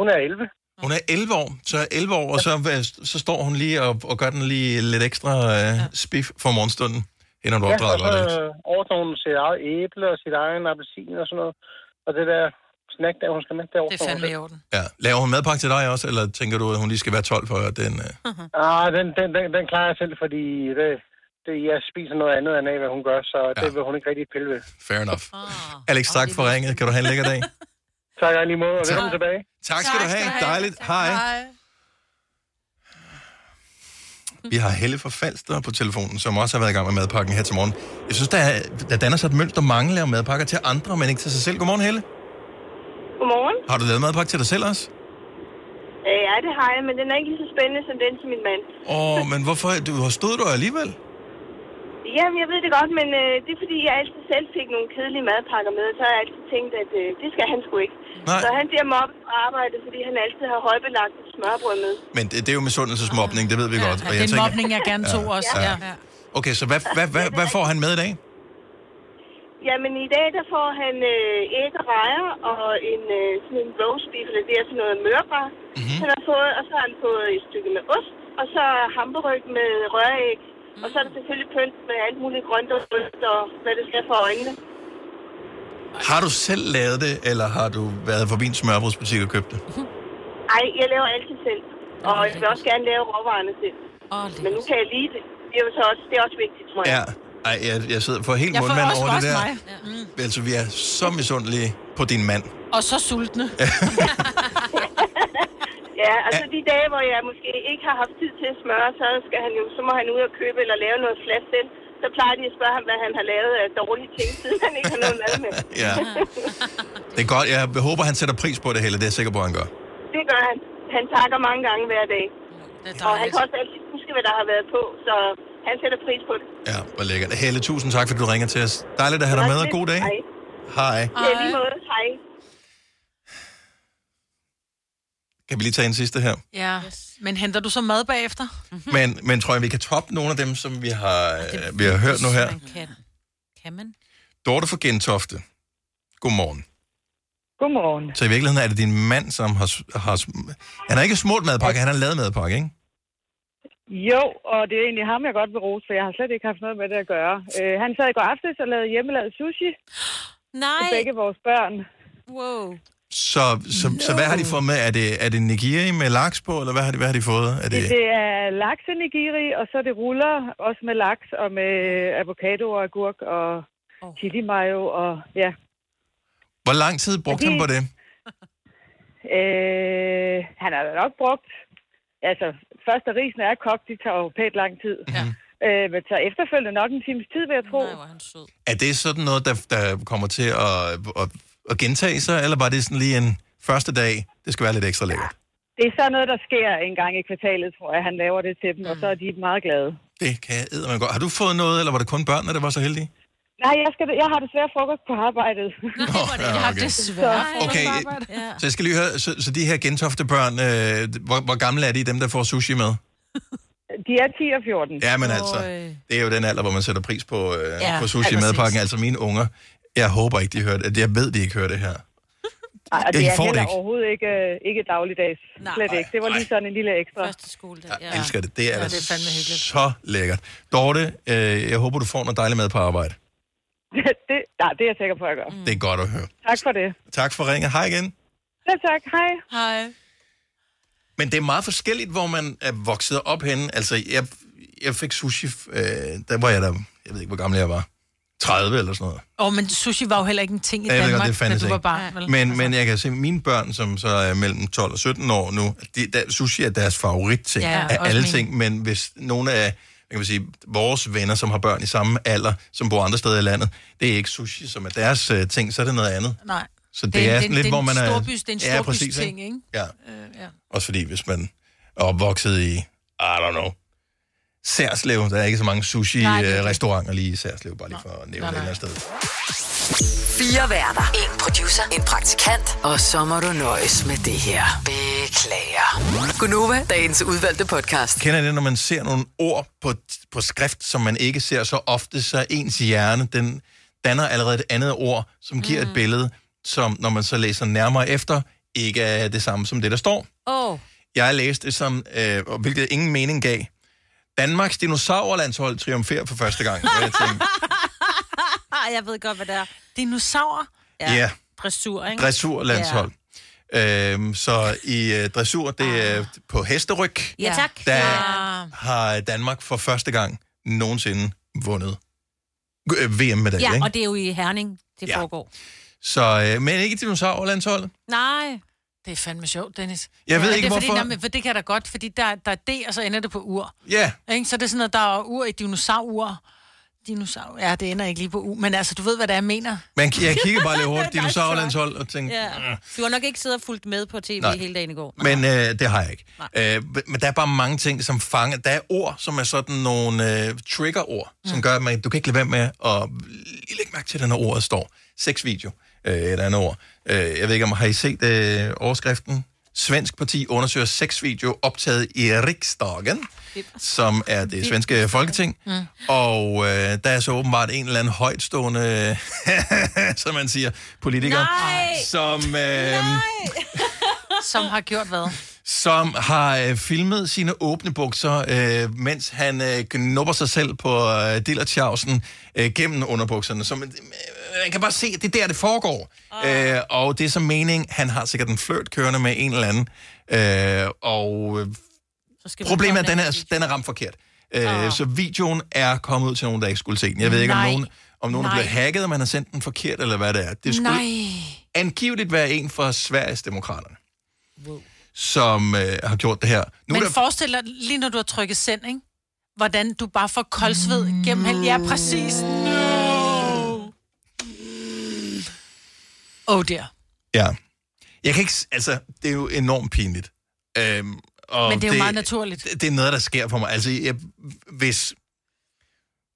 Hun er 11. Hun er 11 år, så 11 år, og så, så står hun lige og, og gør den lige lidt ekstra øh, spiff for morgenstunden, inden du Ja, opdrager og så øh, overtager hun sit eget æble og sit egen appelsin og sådan noget. Og det der snack, der hun skal med, det overtager hun selv. orden. Ja. Laver hun madpakke til dig også, eller tænker du, at hun lige skal være 12 for at den... Øh... Ah, den, den, den, den klarer jeg selv, fordi det, det, jeg spiser noget andet end af, hvad hun gør, så ja. det vil hun ikke rigtig pille ved. Fair enough. Alex, tak for ringet. Kan du have en lækker dag? Tak lige måde, og velkommen tilbage. Tak skal du have. Dejligt. Hej. Vi har Helle fra Falster på telefonen, som også har været i gang med madpakken her til morgen. Jeg synes, der, er, der danner sig et mønster. Mange laver madpakker til andre, men ikke til sig selv. Godmorgen, Helle. Godmorgen. Har du lavet madpakke til dig selv også? Øh, ja, det har jeg, men den er ikke lige så spændende som den til min mand. Åh, oh, men hvorfor? Du har stået der alligevel. Jamen, jeg ved det godt, men øh, det er fordi, jeg altid selv fik nogle kedelige madpakker med, så har jeg altid tænkt, at øh, det skal han sgu ikke. Nej. Så han bliver mobbet på arbejde, fordi han altid har højbelagt smørbrød med. Men det, det er jo misundelsesmobning, det ved vi godt. Ja, det er en mobning, jeg gerne tog også. Ja. Ja. Okay, så hvad, hvad, hvad, hvad får han med i dag? Jamen, i dag der får han øh, æg og rejer og en, øh, sådan en roast beef, eller det er sådan noget mørbar. Mm-hmm. Han har fået, og så har han fået et stykke med ost, og så hamburg med røræg. Og så er der selvfølgelig pynt med alt muligt grønt og rødt og hvad det skal for øjnene. Har du selv lavet det, eller har du været forbi en smørbrødsbutik og købt det? Ej, jeg laver altid selv. Og jeg vil også gerne lave råvarerne selv. Oh, Men nu kan jeg lide det. Det er jo så også, det er også vigtigt, tror jeg. Ja. Ej, jeg, jeg sidder for helt mundmand over det også der. mig. Ja. Altså, vi er så misundelige på din mand. Og så sultne. Ja, altså de dage, hvor jeg måske ikke har haft tid til at smøre, så, skal han jo, så må han ud og købe eller lave noget flat selv. Så plejer de at spørge ham, hvad han har lavet af dårlige ting, siden han ikke har noget mad med. Ja. Det er godt. Jeg håber, han sætter pris på det hele. Det er jeg sikker på, han gør. Det gør han. Han takker mange gange hver dag. Og han kan også altid huske, hvad der har været på, så han sætter pris på det. Ja, hvor lækkert. Helle, tusind tak, fordi du ringer til os. Dejligt at have dig med, og god dag. Hej. Hej. Ja, lige måde. Hej. Kan vi lige tage en sidste her? Ja, men henter du så mad bagefter? Men, men tror jeg, vi kan toppe nogle af dem, som vi har, øh, vi har hørt nu her. Kan. Kan man? Dorte fra Gentofte. Godmorgen. Godmorgen. Så i virkeligheden er det din mand, som har... har han har ikke smurt madpakke, han har lavet madpakke, ikke? Jo, og det er egentlig ham, jeg godt vil rose, for jeg har slet ikke haft noget med det at gøre. Øh, han sad i går aftes og lavede hjemmelavet sushi Nej. til begge vores børn. Wow. Så, så, no. så hvad har de fået med? Er det, er det nigiri med laks på, eller hvad har de, hvad har de fået? Er Det, det... er laksenigiri, og så er det ruller, også med laks og med avocado og agurk og oh. chili mayo og ja. Hvor lang tid brugte Og han de- på det? Øh, han har da nok brugt, altså først da risen er kogt, de tager jo pænt lang tid. Ja. Øh, men så efterfølgende nok en times tid, vil jeg tro. Nej, Er det sådan noget, der, der kommer til at, at, at gentage sig, eller var det sådan lige en første dag, det skal være lidt ekstra lækkert? Det er sådan noget, der sker en gang i kvartalet, tror jeg. Han laver det til dem, mm. og så er de meget glade. Det kan jeg eddermame godt. Har du fået noget, eller var det kun børnene, der var så heldige? Nej, jeg, skal, jeg har desværre frokost på arbejdet. ja, Jeg har okay. desværre Okay, Så jeg skal lige høre, så, så de her gentofte børn, øh, hvor, hvor gamle er de, dem der får sushi med? De er 10 og 14. Ja, men altså, det er jo den alder, hvor man sætter pris på, øh, Ja, på sushi i præcis. madpakken. Altså mine unger, jeg håber ikke, de hører det. Jeg ved, de ikke hører det her. Ej, og det er får det heller ikke. overhovedet ikke, øh, ikke dagligdags. Slet ikke. Det var lige sådan en lille ekstra. Første skoledag, Jeg elsker det. Det er, Ja, ja, det er fandme hyggeligt. så lækkert. Dorte, øh, jeg håber, du får noget dejligt mad på arbejde. det, nej, det er jeg sikker på, at jeg gør. Mm. Det er godt at høre. Tak for det. Tak for ringet. Hej igen. Selv tak. Hej. Hej. Men det er meget forskelligt, hvor man er vokset op henne. Altså, jeg, jeg fik sushi, øh, der var jeg der, jeg ved ikke, hvor gammel jeg var. 30 eller sådan noget. Åh, oh, men sushi var jo heller ikke en ting i Ja, jeg ved Danmark, godt, det da fandtes du var ikke. barn. vel? Men, men jeg kan se, at mine børn, som så er mellem 12 og 17 år nu, de, der, sushi er deres favoritting Ja, ja, af alle min. ting. Men hvis nogle af jeg kan sige, vores venner, som har børn i samme alder, som bor andre steder i landet, det er ikke sushi, som er deres uh, ting, så er det noget andet. Nej. Så det, det er sådan lidt, hvor man er... Storbys, det er en Ja, storbys præcis, ting, ikke? Ja. Øh, ja. Også fordi, hvis man er opvokset i, I don't know, Særslev, der er ikke så mange er sushi-restauranter lige i Særslev, bare lige for at nævne Nej, det et nej. eller andet sted. Fire værter. En producer. En praktikant. Og så må du nøjes med det her. Beklager. Gunova, dagens udvalgte podcast. Kender I det, når man ser nogle ord på, på skrift, som man ikke ser så ofte, så ens hjerne, den danner allerede et andet ord, som giver mm. et billede, som når man så læser nærmere efter, ikke er det samme som det, der står. Åh. Oh. Jeg læste det som, øh, og hvilket ingen mening gav. Danmarks dinosaurlandshold triumferer for første gang. Jeg tænkte, jeg ved godt, hvad det er. Dinosaurer? Ja. Ja. Dressur, ikke? dressurlandshold. Ja. Øhm, så i øh, dressur, det er på hesteryg, Ja, tak. der Ja. har Danmark for første gang nogensinde vundet øh, VM-medalje. Ja, ikke? og det er jo i Herning, det Ja. foregår. Så, øh, men ikke dinosaurlandsholdet. Nej. Det er fandme sjovt, Dennis. Jeg ved Men ikke, det er fordi, hvorfor. nej, men, for det kan da godt, fordi der, der er D, og så ender det på ur. Ja. Ikke? Så det er sådan, at der er ur i dinosaur. Dinosaur, ja, det ender ikke lige på u. Men altså, du ved, hvad det er, jeg mener. Men jeg kigger bare lidt hurtigt dinosaurlandshold og tænker, Ja. Du har nok ikke siddet og fulgt med på tv Nej. hele dagen i går. Men øh, det har jeg ikke. Øh, men der er bare mange ting, som fanger. Der er ord, som er sådan nogle øh, trigger-ord, som Mm. gør, at man, du kan ikke lade være med at lige lægge mærke til, når ordet står. Sexvideo, øh, et andet ord. Øh, jeg ved ikke, om har I set øh, overskriften? Svensk parti undersøger sexvideo optaget i riksdagen, som er det svenske folketing. Mm. Og øh, der er så åbenbart en eller anden højtstående, som man siger, politiker, Nej! som... Øh, Som har gjort hvad? Som har øh, filmet sine åbne bukser, øh, mens han øh, knupper sig selv på øh, dillertjavsen øh, gennem underbukserne. Så man, øh, man kan bare se, at det er der, det foregår. Oh. Øh, og det er som mening, han har sikkert en flirt kørende med en eller anden. Øh, og øh, problemet er, at den er, den er ramt forkert. Øh, Så videoen er kommet ud til nogen, der ikke skulle se den. Jeg ved ikke, om Nej. nogen, om nogen er blevet hacket, og man har sendt den forkert, eller hvad det er. Det skulle Nej. angiveligt være en fra Sveriges Demokraterne, wow. Som øh, har gjort det her. Nu Men er der, forestil dig, lige når du har trykket send, ikke? Hvordan du bare får koldsved gennem hele... Ja, præcis. No. Oh dear. Ja. Jeg kan ikke... Altså, det er jo enormt pinligt. Øhm, og Men det er jo meget naturligt. Det, det er noget, der sker for mig. Altså, jeg, hvis,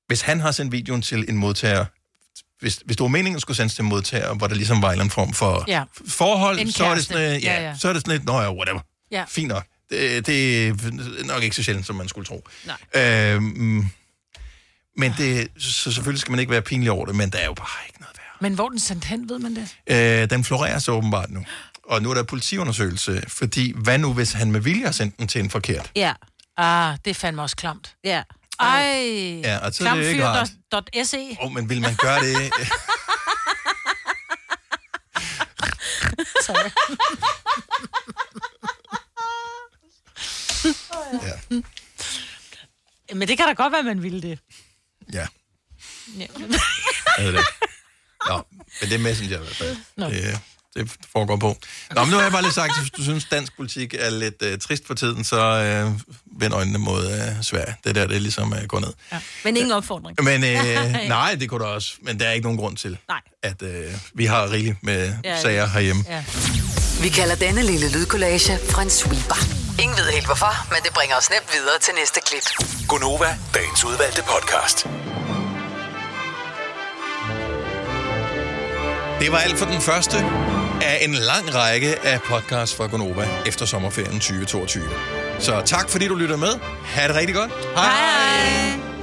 hvis han har sendt videoen til en modtager, hvis, hvis det var meningen, at skulle sendes til modtager, hvor der ligesom var en eller anden form for Ja. forhold, så er, det sådan, ja, Ja, ja. så er det sådan lidt, nå ja, whatever. Ja. Fint nok. Det, det er nok ikke så sjældent, som man skulle tro. Nej. Øhm, men det, så selvfølgelig skal man ikke være pinlig over det, men der er jo bare ikke Men hvor den sendt hen, ved man det? Øh, den florerer så åbenbart nu. Og nu er der politiundersøgelse, fordi hvad nu, hvis han med vilje har sendt den til en forkert? Ja. Ah, det er fandme også klamt. Ja. Ej. Ja, og så er det jo ikke rart. Klamfyr.se. Åh, oh, men vil man gøre det? Sorry. ja. Men det kan da godt være, man ville det. Ja. Ja. Er det det? Nå, men det er Messenger i hvert fald. Nå. Det, det foregår på. Nå, men nu har jeg bare lige sagt, at hvis du synes, dansk politik er lidt uh, trist for tiden, så uh, vend øjnene mod uh, Sverige. Det er der, det ligesom uh, går ned. Ja. Men ingen opfordring. Men uh, nej, det kunne der også. Men der er ikke nogen grund til, Nej. at uh, vi har rigeligt med Ja, sager herhjemme. Ja. Vi kalder denne lille lydkollage en sweeper. Ingen ved helt hvorfor, men det bringer os nemt videre til næste klip. Gunova, dagens udvalgte podcast. Det var alt for den første af en lang række af podcasts fra Gonova efter sommerferien 2022. Så tak fordi du lytter med. Ha' det rigtig godt. Hej. Hej.